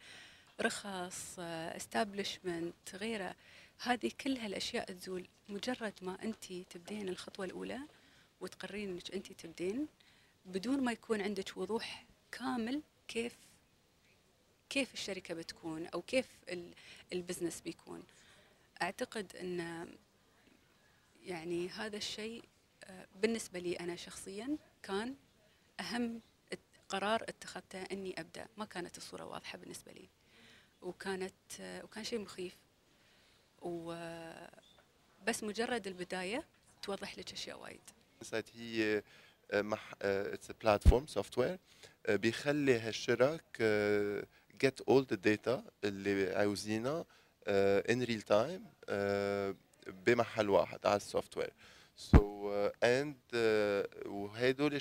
رخص establishment غيره هذه كل هالأشياء تزول مجرد ما أنت تبدين الخطوة الأولى وتقررين أنك أنت تبدين بدون ما يكون عندك وضوح كامل كيف كيف الشركة بتكون أو كيف البزنس بيكون. أعتقد أن يعني هذا الشيء بالنسبة لي أنا شخصيا كان أهم قرار اتخذته أني أبدأ. ما كانت الصورة واضحة بالنسبة لي. وكانت وكان شيء مخيف. وبس مجرد البداية توضح لك أشياء وايد. هي مح اتس بلاتفورم سوفت وير بيخلي هالشرك جيت اول ذا داتا اللي عاوزينها ان ريل تايم بمحل واحد على السوفت وير سو اند وهدول.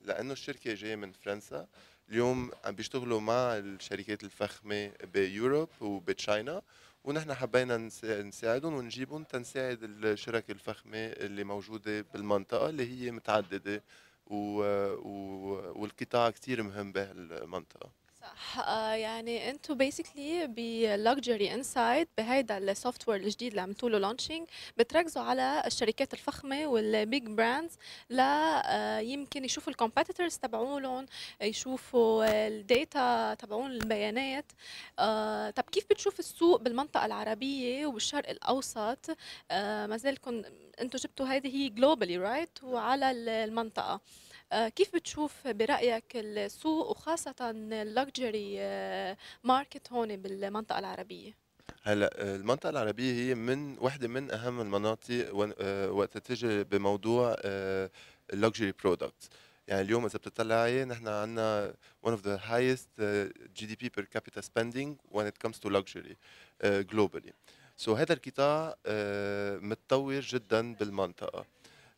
لأنه الشركة جاية من فرنسا اليوم عم بيشتغلوا مع الشركات الفخمة بيوروب وبتشاينا ونحن حبينا نساعدهم ونجيبهم تنساعد الشركة الفخمة اللي موجودة بالمنطقة اللي هي متعددة و... و... والقطاع كتير مهم بهالمنطقة صح. آه، يعني أنتم basically ب luxury inside بهيدا ال software الجديد اللي عملتوا له launching بتركزوا على الشركات الفخمة وال big brands لا يمكن يشوفوا ال competitors تبعولهم يشوفوا ال data تبعون البيانات. آه، طب كيف بتشوف السوق بالمنطقة العربية وبالشرق الأوسط؟ آه، ما زالكم أنتم جبتوا هذه هي globally right وعلى المنطقة. آه، كيف بتشوف برأيك السوق وخاصة ال luxury market هون بالمنطقة العربية؟ هلأ المنطقة العربية هي من وحدة من أهم المناطق وقت تجي بموضوع ال luxury product يعني اليوم إذا بتطلعي نحن عندنا one of the highest GDP per capita spending when it comes to luxury globally. so so هذا القطاع متطور جدا بالمنطقة.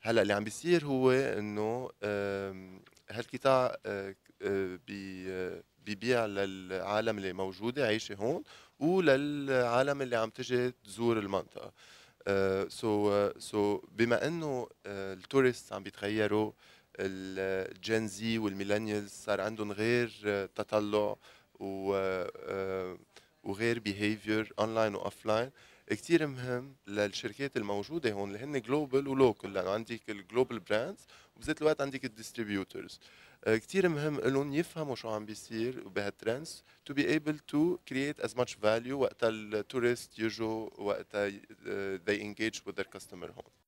هلأ اللي عم بيصير هو إنه هالقطاع بيبيع للعالم اللي موجودة عايشه هون وللعالم اللي عم تجي تزور المنطقة. so so بما إنه ال tourist عم بيتغيروا ال Gen Z وال millennials صار عندهم غير تطلع وغير behavior online و offline كثير مهم للشركات الموجودة هون اللي هن global و local لأنه عندك ال global brands وبذات الوقت عندك ال distributors كثير مهم لهم يفهموا شو عم بيصير بهال trends to be able to create as much value وقت ال tourist يجوا وقت they engage with their customer هون.